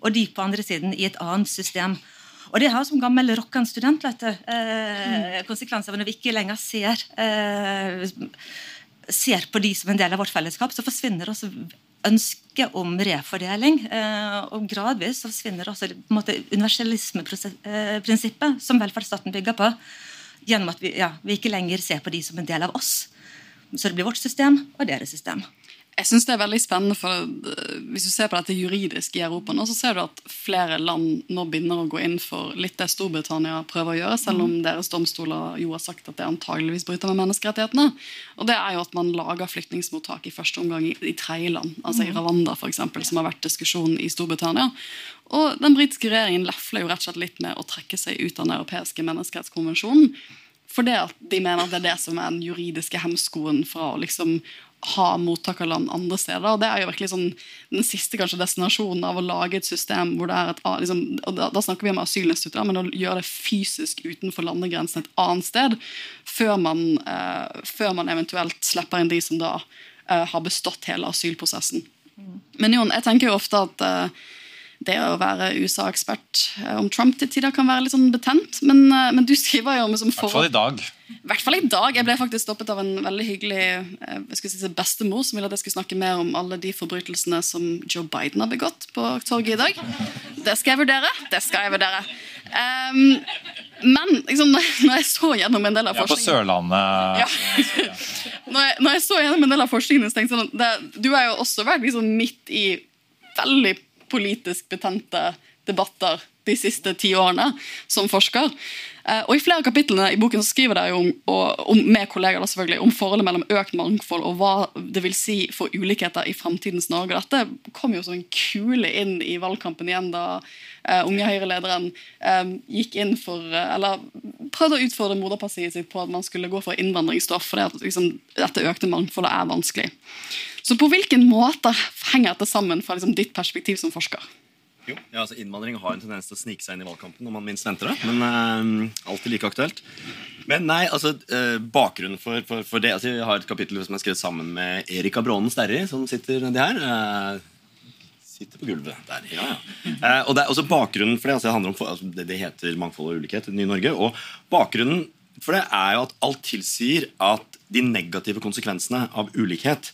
og de på andre siden i et annet system. Og det har som gammel rockende student vet du, eh, mm. konsekvenser når vi ikke lenger ser, eh, ser på de som en del av vårt fellesskap. Så forsvinner også ønsket om refordeling. Eh, og gradvis så forsvinner også måte universalismeprinsippet som velferdsstaten bygger på gjennom at vi, ja, vi, ikke lenger ser på de som en del av oss. Så det blir vårt system og deres system. Jeg synes det er veldig spennende, for eh, Hvis du ser på dette juridisk i Europa, nå, så ser du at flere land nå begynner å gå inn for litt det Storbritannia prøver å gjøre, selv om mm. deres domstoler jo har sagt at det antageligvis bryter med menneskerettighetene. Og det er jo at man lager flyktningsmottak i første omgang i, i tredjeland, altså i mm. Rwanda f.eks., som har vært diskusjonen i Storbritannia. Og den britiske regjeringen lefler jo rett og slett litt med å trekke seg ut av den europeiske menneskerettskonvensjonen. For det at de mener at det er det som er den juridiske hemskoen fra å liksom ha mottakerland andre steder. og Det er jo virkelig sånn den siste kanskje destinasjonen av å lage et system hvor det er et liksom, og da, da, snakker vi om asylinstitutter, men å gjøre det fysisk utenfor landegrensen et annet sted, før man, eh, før man eventuelt slipper inn de som da eh, har bestått hele asylprosessen. Men Jon, jeg tenker jo ofte at eh, det å være USA-ekspert eh, om Trump til tider kan være litt sånn betent. Men, eh, men du skriver jo om I hvert fall i dag. I hvert fall i dag. Jeg ble faktisk stoppet av en veldig hyggelig eh, jeg skulle si bestemor som ville at jeg skulle snakke mer om alle de forbrytelsene som Joe Biden har begått på torget i dag. Det skal jeg vurdere. Det skal jeg vurdere. Um, men liksom, når jeg så gjennom en del av forskningen Ja, på Sørlandet. Ja. når, jeg, når, jeg, så gjennom en del av forskningen, så tenkte jeg sånn det, Du har jo også vært liksom midt i veldig politisk betente debatter de siste ti årene som forsker. Eh, og I flere av kapitlene i boken så skriver jeg om, om, med kollegaer selvfølgelig, om forholdet mellom økt mangfold og hva det vil si for ulikheter i framtidens Norge. Dette kom jo som en kule inn i valgkampen igjen da uh, unge Høyre-lederen um, gikk inn for, uh, eller prøvde å utfordre moderpartiet sitt på at man skulle gå for innvandringsstoff, fordi at liksom, dette økte mangfoldet er vanskelig. Så på hvilken måte henger dette sammen fra liksom, ditt perspektiv som forsker? Jo, ja, altså Innvandring har en tendens til å snike seg inn i valgkampen når man minst venter det. Men uh, alltid like aktuelt. Men nei, altså uh, bakgrunnen for, for, for, det altså, Jeg har et kapittel som er skrevet sammen med Erika Brånen Sterri, som sitter nedi her. Uh, sitter på gulvet der. ja, ja. og det er også bakgrunnen for det, altså, det handler om altså, det, det, heter Mangfold og ulikhet i Nye Norge. Og bakgrunnen for det er jo at alt tilsier at de negative konsekvensene av ulikhet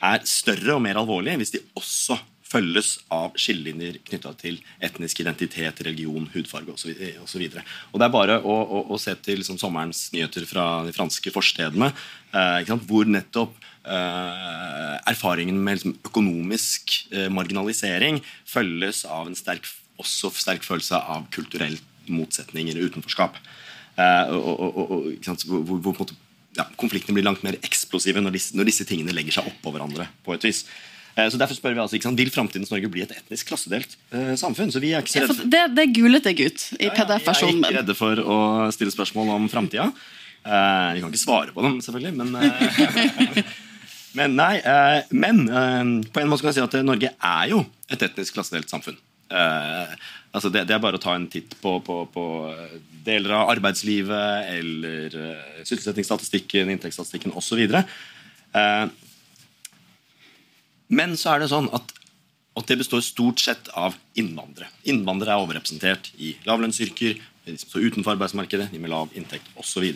er større og mer alvorlige hvis de også følges av skillelinjer knytta til etnisk identitet, religion, hudfarge osv. Og, så videre. og det er bare å, å, å se til liksom, sommerens nyheter fra de franske forstedene, eh, hvor nettopp eh, erfaringen med liksom, økonomisk eh, marginalisering følges av en sterk, også sterk følelse av kulturell motsetning eller utenforskap. Eh, og, og, og, hvor, hvor på en måte, ja, konfliktene blir langt mer eksplosive når disse, når disse tingene legger seg oppå hverandre. på et vis. Eh, Så derfor spør vi altså, ikke sant, Vil framtidens Norge bli et etnisk klassedelt eh, samfunn? Så vi er ikke så redde for det, det gulet deg ut i jeg er PDF-versjonen ikke redde for å stille spørsmål om framtida. Eh, vi kan ikke svare på dem, selvfølgelig, men eh, <laughs> Men nei, eh, men eh, på en måte kan jeg si at Norge er jo et etnisk klassedelt samfunn. Eh, altså det, det er bare å ta en titt på, på, på eh, deler av arbeidslivet eller uh, sysselsettingsstatistikken, inntektsstatistikken osv. Uh, men så er det sånn at, at det består stort sett av innvandrere. Innvandrere er overrepresentert i lavlønnsyrker, utenfor arbeidsmarkedet, de med lav inntekt osv.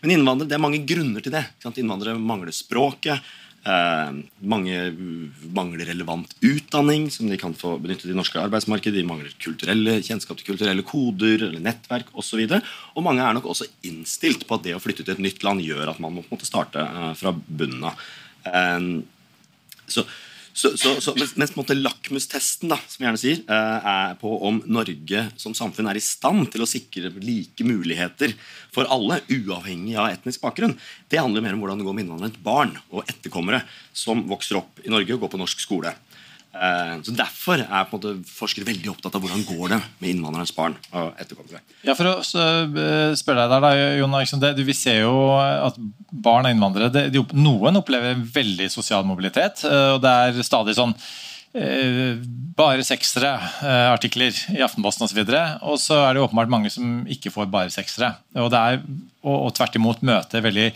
Men innvandrere, det er mange grunner til det. Innvandrere mangler språket. Eh, mange mangler relevant utdanning som de kan få benyttet i norske arbeidsmarkedet. De mangler kulturelle, kjennskap til kulturelle koder eller nettverk osv. Og, og mange er nok også innstilt på at det å flytte til et nytt land gjør at man må på en starte eh, fra bunnen av. Eh, så, så, så, så, mens, mens lakmustesten da, som jeg gjerne sier, eh, er på om Norge som samfunn er i stand til å sikre like muligheter for alle, uavhengig av etnisk bakgrunn, det handler mer om hvordan det går med innvandrere, barn og etterkommere som vokser opp i Norge og går på norsk skole. Eh, Så Derfor er på en måte forskere veldig opptatt av hvordan går det med innvandrerens barn og etterkommere. Ja, for å eh, spørre deg der, da, Jon Eriksson, du- Vi ser jo at barn av innvandrere det, de, Noen opplever veldig sosial mobilitet. eh, og Det er stadig sånn bare seksere-artikler i Aftenposten osv. Og så er det åpenbart mange som ikke får bare seksere. Og, er, og, og tvert imot møter veldig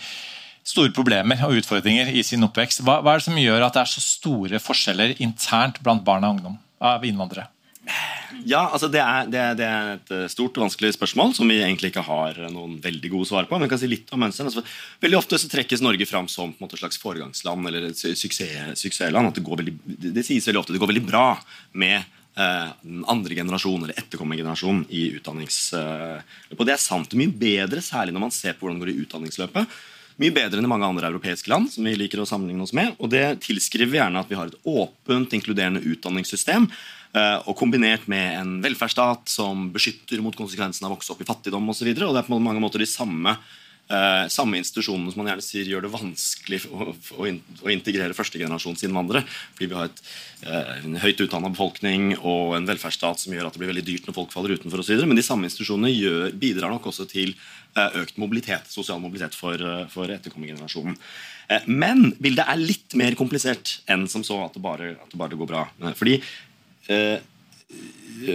store problemer og utfordringer i sin oppvekst. Hva, hva er det som gjør at det er så store forskjeller internt blant barn og ungdom av innvandrere? Ja, altså det er, det, det er et eh, stort og vanskelig spørsmål som vi egentlig ikke har eh, noen veldig gode svar på. Men jeg kan si litt om mønsteren. Altså, veldig ofte så trekkes Norge fram som på en måte, et slags foregangsland eller et suksess, suksessland. At det, går veldig, det, sies veldig ofte det går veldig bra med eh, den andre generasjon eller etterkommergenerasjon i utdanningsløpet. Og det er sant. Mye bedre, særlig når man ser på hvordan det går i utdanningsløpet. Mye bedre enn i mange andre europeiske land, som vi liker å sammenligne oss med. Og det tilskriver vi gjerne at vi har et åpent, inkluderende utdanningssystem. eh, Og kombinert med en velferdsstat som beskytter mot konsekvensene av å vokse opp i fattigdom osv. Det er på mange måter de samme, eh, samme institusjonene som man gjerne sier gjør det vanskelig å, å, å integrere førstegenerasjons innvandrere. Fordi vi har et, eh, en høyt utdanna befolkning og en velferdsstat som gjør at det blir veldig dyrt når folk faller utenfor osv. Men de samme institusjonene gjør, bidrar nok også til økt mobilitet, sosial mobilitet for, eh, for etterkommergenerasjonen. Eh, Men bildet er litt mer komplisert enn som så at det bare, at det bare går bra. Eh, Fordi eh,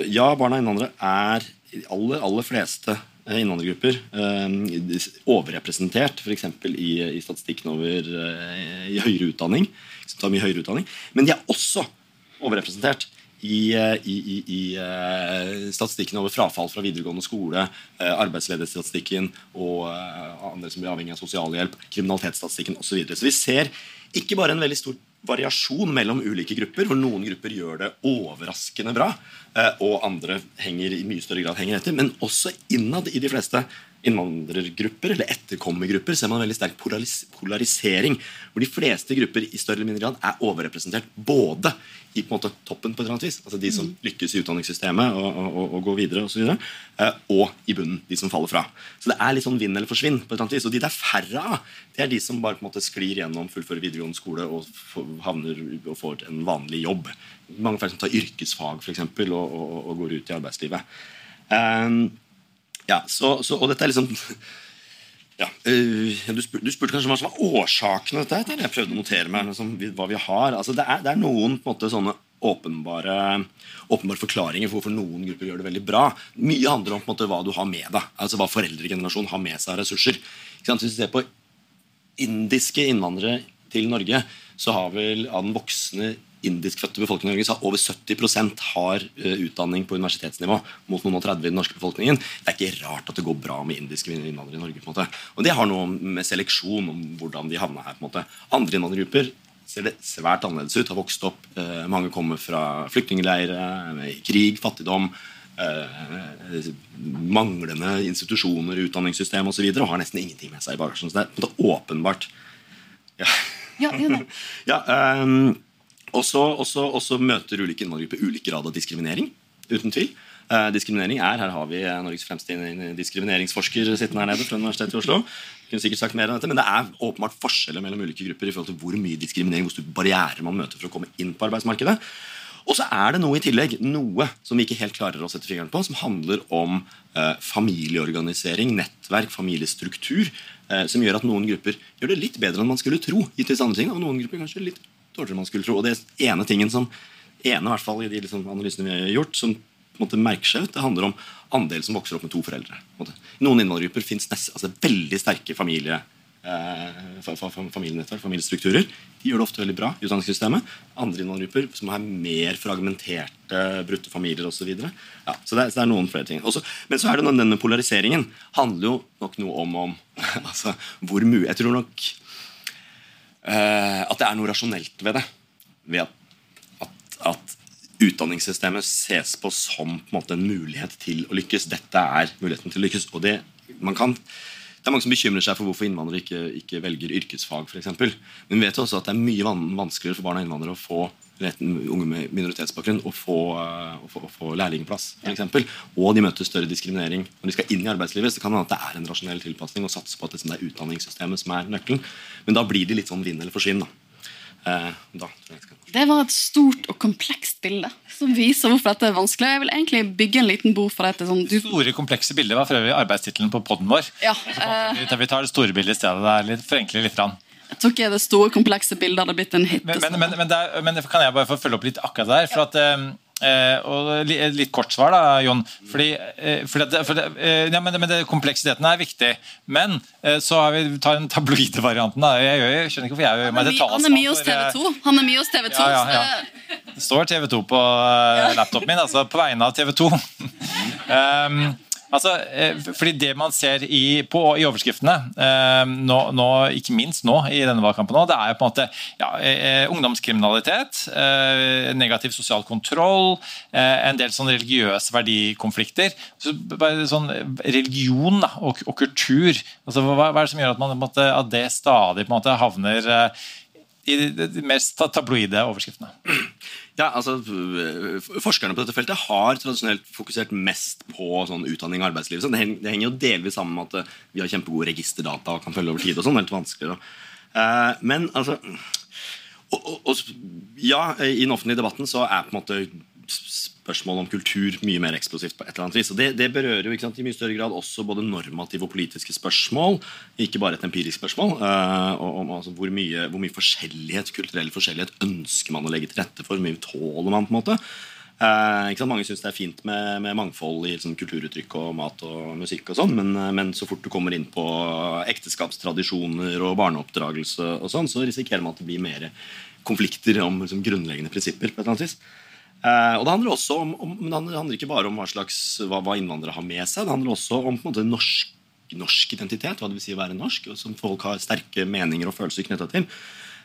ja, barna innvandrere er i de aller, aller fleste eh, innvandrergrupper eh, overrepresentert f.eks. I, i statistikken over eh, i høyere utdanning. Som tar mye høyere utdanning. Men de er også overrepresentert i, eh, i, i, i eh, statistikken over frafall fra videregående skole, eh, arbeidsledighetsstatistikken og andre som blir avhengig av sosialhjelp, kriminalitetsstatistikken osv. Så, videre. så vi ser ikke bare en veldig stor variasjon mellom ulike grupper, hvor noen grupper gjør det overraskende bra, og andre henger i mye større grad henger etter, men også innad i de fleste innvandrergrupper eller etterkommergrupper ser man en veldig sterk polaris polarisering, hvor de fleste grupper i større eller mindre grad er overrepresentert både i på en måte toppen, på et eller annet vis, altså de som lykkes i utdanningssystemet og, og, og, går videre, og, eh, og i bunnen, de som faller fra. Så det er litt sånn vinn eller forsvinn. på et eller annet vis, Og de det er færre av, det er de som bare på en måte sklir gjennom, fullfører videregående skole og havner og får en vanlig jobb. Mange flere som tar yrkesfag for eksempel, og, og går ut i arbeidslivet. Um, ja, så, så, og dette er liksom <laughs> ja, øh, du, spurte, du spurte kanskje hva som var årsaken til dette. Jeg prøvde å notere meg liksom, hva vi har. Altså, det, er, det er noen måte, sånne åpenbare, åpenbare forklaringer for hvorfor noen grupper gjør det veldig bra. Mye handler om på en måte, hva du har med deg. Altså Hva foreldregenerasjonen har med seg av ressurser. Ikke sant? Hvis vi ser på indiske innvandrere til Norge, så har vel av den voksne indiskfødte befolkningen i Norge så har over 70% har eh, utdanning på universitetsnivå, mot noen og 30 i den norske befolkningen. Det er ikke rart at det går bra med indiske innvandrere i Norge. på en måte. Og det har noe med seleksjon om hvordan de havna her. på en måte. Andre innvandrergrupper ser det svært annerledes ut. Har vokst opp, eh, Mange kommer fra flyktningleirer, krig, fattigdom, eh, manglende institusjoner, utdanningssystem osv. Og, så videre, og har nesten ingenting med seg i bagasjen. Så det er på en måte åpenbart ja. Ja, enig. <laughs> Ja, ehm, også, også møter ulike innvandrergrupper ulik grad av diskriminering. Uten tvil. Eh, diskriminering er, Her har vi eh, Norges fremste diskrimineringsforsker sittende her nede fra Universitetet i Oslo. Jeg kunne sikkert sagt mer enn dette, Men det er åpenbart forskjeller mellom ulike grupper i forhold til hvor mye diskriminering, hvor store barrierer man møter for å komme inn på arbeidsmarkedet. Og så er det noe i tillegg, noe som vi ikke helt klarer å sette fingeren på, som handler om eh, familieorganisering, nettverk, familiestruktur, eh, som gjør at noen grupper gjør det litt bedre enn man skulle tro. gitt andre ting, og noen grupper kanskje litt dårligere man skulle tro. Og det ene tingen som, ene i hvert fall i de liksom, analysene vi har gjort, som måte merker seg ut, det handler om andel som vokser opp med to foreldre. noen innvandrergrupper fins altså, veldig sterke familie, eh, fa- fa- fa- familienettverk, familiestrukturer. De gjør det ofte veldig bra i utdanningssystemet. Andre innvandrergrupper som har mer fragmenterte, brutte familier osv. Ja, så, det så det er noen flere ting. Også, men så er det denne polariseringen handler jo nok noe om, om <laughs> altså, hvor mye Jeg tror nok at det er noe rasjonelt ved det. Ved at, at, at utdanningssystemet ses på som på en, måte, en mulighet til å lykkes. Dette er muligheten til å lykkes. og det, man kan det er mange som bekymrer seg for hvorfor innvandrere ikke, ikke velger yrkesfag. For eksempel. Men vi vet også at det er mye vanskeligere for barn av innvandrere å få unge med minoritetsbakgrunn å få, eh, å få, å få lærlingplass. For eksempel. Og de møter større diskriminering når de skal inn i arbeidslivet. så kan det hende at det er en rasjonell tilpasning å satse på at det er utdanningssystemet som er nøkkelen. Men da blir de litt sånn vinn eller forsvinn. Da. Eh, da Det var et stort og komplekst bilde som viser hvorfor dette er vanskelig. Jeg vil egentlig bygge en liten bord for dette. Sånn, du, Store, komplekse bildet var for øvrig arbeidstittelen på poden vår. ja, eh, Vi tar- det store bildet i stedet. Det er litt, forenkler litt. grann. Jeg tror ikke det store, komplekse bildet hadde blitt en hit. Men, men, men, men, det er, men kan jeg bare få følge opp litt akkurat der? For at, eh, og litt kort svar, da, Jon. Fordi, eh, fordi det- for det, eh, ja, men, men det, kompleksiteten er viktig. Men eh, så har vi tar den tabloide varianten. Da. Jeg, jeg skjønner ikke hvorfor jeg gjør meg til Han er mye hos TV 2. Han er mye hos TV 2. Ja, ja, ja. Det står TV 2 på eh, laptopen min, altså på vegne av TV 2. um, <laughs> altså, eh, fordi det man ser i, på, i overskriftene, eh, nå, nå, ikke minst nå i denne valgkampen, nå, det er jo på en måte ja, eh, ungdomskriminalitet, negativ sosial kontroll, en del sånn religiøse verdikonflikter. Så bare sånn Religion da, og, og kultur. Altså, hva, hva er det som gjør at, man, måte, at det stadig på en måte havner i de mest tabloide overskriftene? Ja, altså Forskerne på dette feltet har tradisjonelt fokusert mest på sånn utdanning og arbeidsliv. Så det, heng, det henger jo delvis sammen med at øh, vi har kjempegode registerdata og kan følge over tid. og sånn, det er litt vanskeligere. Eh, men altså og, og, og, Ja, i den offentlige debatten så er på en måte spørsmål om kultur mye mer eksplosivt. på et eller annet vis, og Det, det berører jo sant, i mye større grad også både normative og politiske spørsmål, ikke bare et empirisk spørsmål. Uh, om altså, hvor, mye, hvor mye forskjellighet, kulturell forskjellighet ønsker man å legge til rette for? Hvor mye tåler man? på en måte? Uh, sant? Mange syns det er fint med, med mangfold i liksom, kulturuttrykk og mat og musikk, og sånn, men, eh, men så fort du kommer inn på ekteskapstradisjoner og barneoppdragelse, og sånn, så risikerer man at det blir mer konflikter om liksom, grunnleggende prinsipper. på et eller annet vis. Eh, og Det handler også om, om men det handler- ikke bare om hva, slags, hva, hva innvandrere har med seg. Det handler også om på en måte, norsk, norsk identitet, hva det vil si å være norsk, som folk har sterke meninger og følelser knytta til.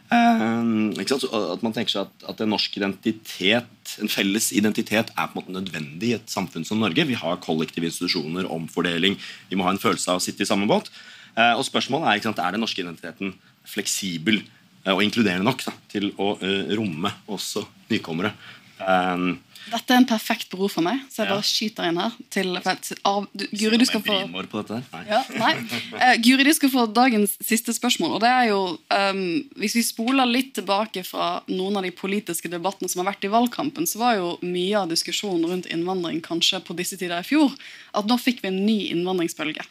Så at man tenker seg at, at en norsk identitet, en felles identitet er på en måte nødvendig i et samfunn som Norge. Vi har kollektive institusjoner, omfordeling. Vi må ha en følelse av å sitte i samme båt. Eh, og spørsmålet er sant, er den norske identiteten fleksibel og inkluderende nok da, til å romme også nykommere. Eh, Dette er en perfekt bro for meg, så jeg bare skyter inn her. Til, at, av, du, Guri, du skal få på dette? Nei. ja, nei. Uh, Guri, du skal få dagens siste spørsmål. og det er jo, um, Hvis vi spoler litt tilbake fra noen av de politiske debattene som har vært i valgkampen, så var jo mye av diskusjonen rundt innvandring kanskje på disse tider i fjor at nå fikk vi en ny innvandringsbølge.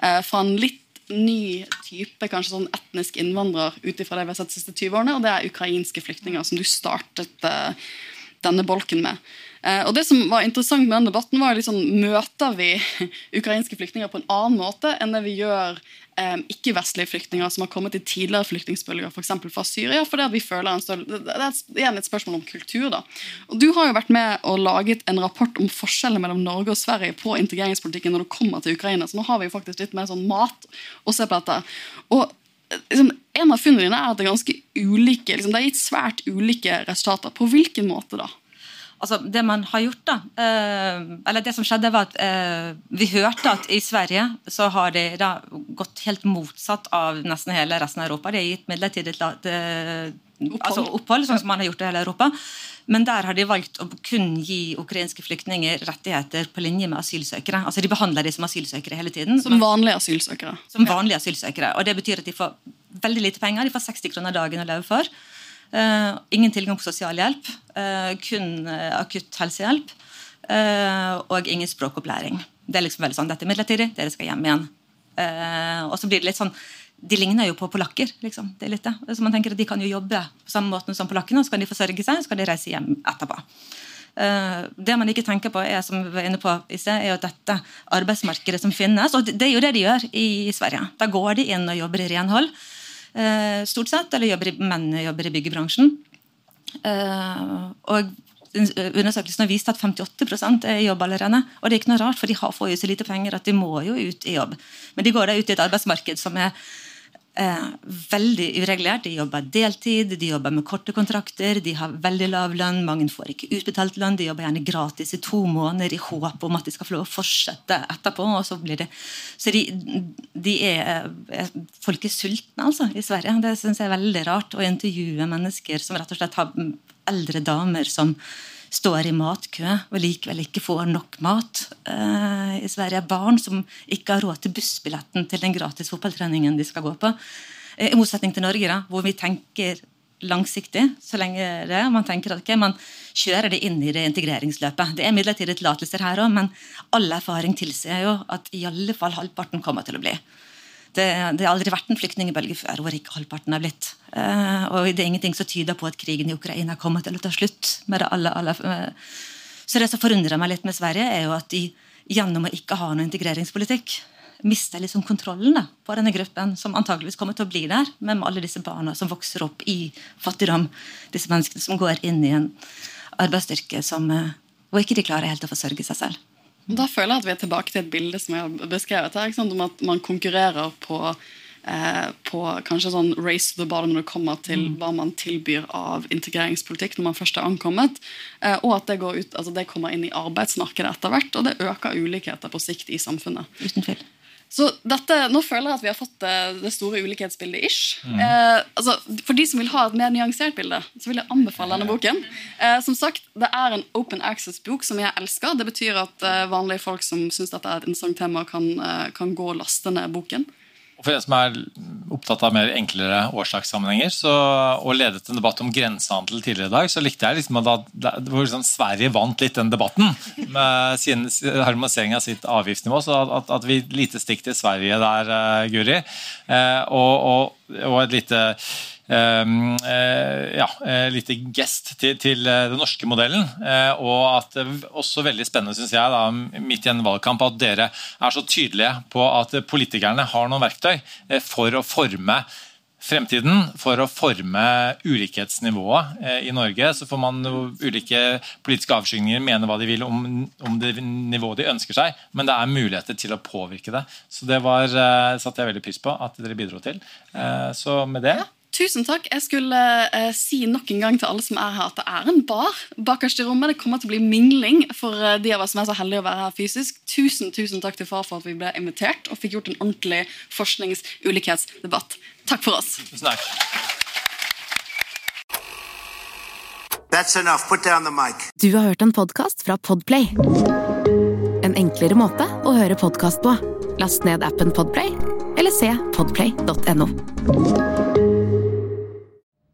Uh, fra en litt ny type kanskje sånn etnisk innvandrer ut ifra det vi har sett de siste 20 årene, og det er ukrainske flyktninger, som du startet eh, denne bolken med. Eh, og det som var interessant med den debatten, var liksom, møter vi <laughs> ukrainske flyktninger på en annen måte enn det vi gjør eh, ikke-vestlige flyktninger som har kommet i tidligere flyktningbølger, f.eks. fra Syria. fordi at vi føler en større, Det er igjen et spørsmål om kultur. da. Og Du har jo vært med og laget en rapport om forskjellene mellom Norge og Sverige på integreringspolitikken når det kommer til Ukraina, så nå har vi jo faktisk litt mer sånn mat å se på dette. Og liksom, En av funnene dine er at det er ganske ulike liksom, Det har gitt svært ulike resultater. På hvilken måte da? Altså, det man har gjort da, eh, eller det som skjedde var at eh, Vi hørte at i Sverige så har de da gått helt motsatt av nesten hele resten av Europa. De har gitt midlertidig det- altså opphold, sånn som man har gjort i hele Europa. Men der har de valgt å kun gi ukrainske flyktninger rettigheter på linje med asylsøkere. Altså De behandler de som asylsøkere hele tiden. Som vanlige asylsøkere. Som vanlige asylsøkere. Og Det betyr at de får veldig lite penger. De får 60 kroner dagen å leve for. Uh, ingen tilgang på sosialhjelp. Uh, kun uh, akutt helsehjelp. Uh, og ingen språkopplæring. Det er liksom veldig sånn, Dette er midlertidig, dere skal hjem igjen. Eh, og så blir det litt sånn De ligner jo på polakker. liksom, det er litt det. Så man tenker at De kan jo jobbe på samme måte som polakkene, og så kan de forsørge seg, og så kan de reise hjem etterpå. Eh, det man ikke tenker på, er som vi var inne på i sted, er jo dette arbeidsmarkedet som finnes, og det er jo det de gjør i Sverige. Da går de inn og jobber i renhold, eh, stort sett, eller jobber i, menn jobber i byggebransjen. Eh, og Undersøkelsen har vist at 58 er i jobb allerede. Og det er ikke noe rart, for de får jo så lite penger at de må jo ut i jobb. Men de går da ut i et arbeidsmarked som er eh, veldig uregulert. De jobber deltid, de jobber med korte kontrakter, de har veldig lav lønn, mange får ikke utbetalt lønn, de jobber gjerne gratis i to måneder i håp om at de skal få lov å fortsette etterpå. og Så blir det så de, de er, er Folk er sultne, altså, i Sverige. Det syns jeg er veldig rart. Å intervjue mennesker som rett og slett har eldre damer som står i matkø og likevel ikke får nok mat. Eh, I Sverige er barn som ikke har råd til bussbilletten til den gratis fotballtreningen de skal gå på. Eh, I motsetning til Norge, da, hvor vi tenker langsiktig. så lenge det, Man tenker at okay, man kjører det inn i det integreringsløpet. Det er midlertidige tillatelser her òg, men all erfaring tilsier jo at i alle fall halvparten kommer til å bli. Det, det har aldri vært en flyktningbølge før hvor ikke halvparten er blitt. Eh, og det er ingenting som tyder på at krigen i Ukraina kommer til å ta slutt. med det alle, alle, eh. Så det som forundrer meg litt med Sverige, er jo at de gjennom å ikke ha noen integreringspolitikk mister liksom kontrollen da, på denne gruppen, som antageligvis kommer til å bli der, men med alle disse barna som vokser opp i fattigdom. Disse menneskene som går inn i en arbeidsstyrke som, eh, hvor ikke de klarer helt å forsørge seg selv. Da føler jeg at vi er tilbake til et bilde som jeg har beskrevet her, om at man konkurrerer på, eh, på kanskje sånn race to the bottom når det kommer til hva man tilbyr av integreringspolitikk når man først er ankommet, eh, og at det, går ut, altså det kommer inn i arbeidsmarkedet etter hvert, og det øker ulikheter på sikt i samfunnet. Uten tvil. Så dette, Nå føler jeg at vi har fått det, det store ulikhetsbildet ish. Mm. Eh, altså, for de som vil ha et mer nyansert bilde, så vil jeg anbefale denne boken. Eh, som sagt, Det er en open access-bok som jeg elsker. Det betyr at eh, vanlige folk som syns dette er et interessant tema, kan, eh, kan gå og laste ned boken. For en som er opptatt av mer enklere årsakssammenhenger så, og ledet en debatt om grensehandel tidligere i dag, så likte jeg liksom at da, liksom Sverige vant litt den debatten med sin harmonisering av sitt avgiftsnivå. Så at, at vi lite stikk til Sverige der, eh, Guri. Eh, og, og, og et lite ja, uh, lite gest til, til uh, den norske modellen. og at også veldig spennende, synes jeg, da, midt i en valgkamp, at dere er så tydelige på at politikerne har noen verktøy for å forme fremtiden. For å forme ulikhetsnivået i Norge. Så får man ulike politiske avskygninger mene hva de vil om, om det nivået de ønsker seg, men det er muligheter til å påvirke det. Så det var, satte jeg veldig pris på at dere bidro til. så med det Tusen takk. Jeg skulle eh, si nok en gang til alle som er her, at det er en bar bakerst i rommet. Det kommer til å bli mingling for eh, de av oss som er så heldige å være her fysisk. Tusen tusen takk til far for at vi ble invitert og fikk gjort en ordentlig forsknings-ulikhetsdebatt. Takk for oss. Tusen takk. That's enough. Put down the mic. Du har hørt en podkast fra Podplay. En enklere måte å høre podkast på. Last ned appen Podplay, eller se podplay.no.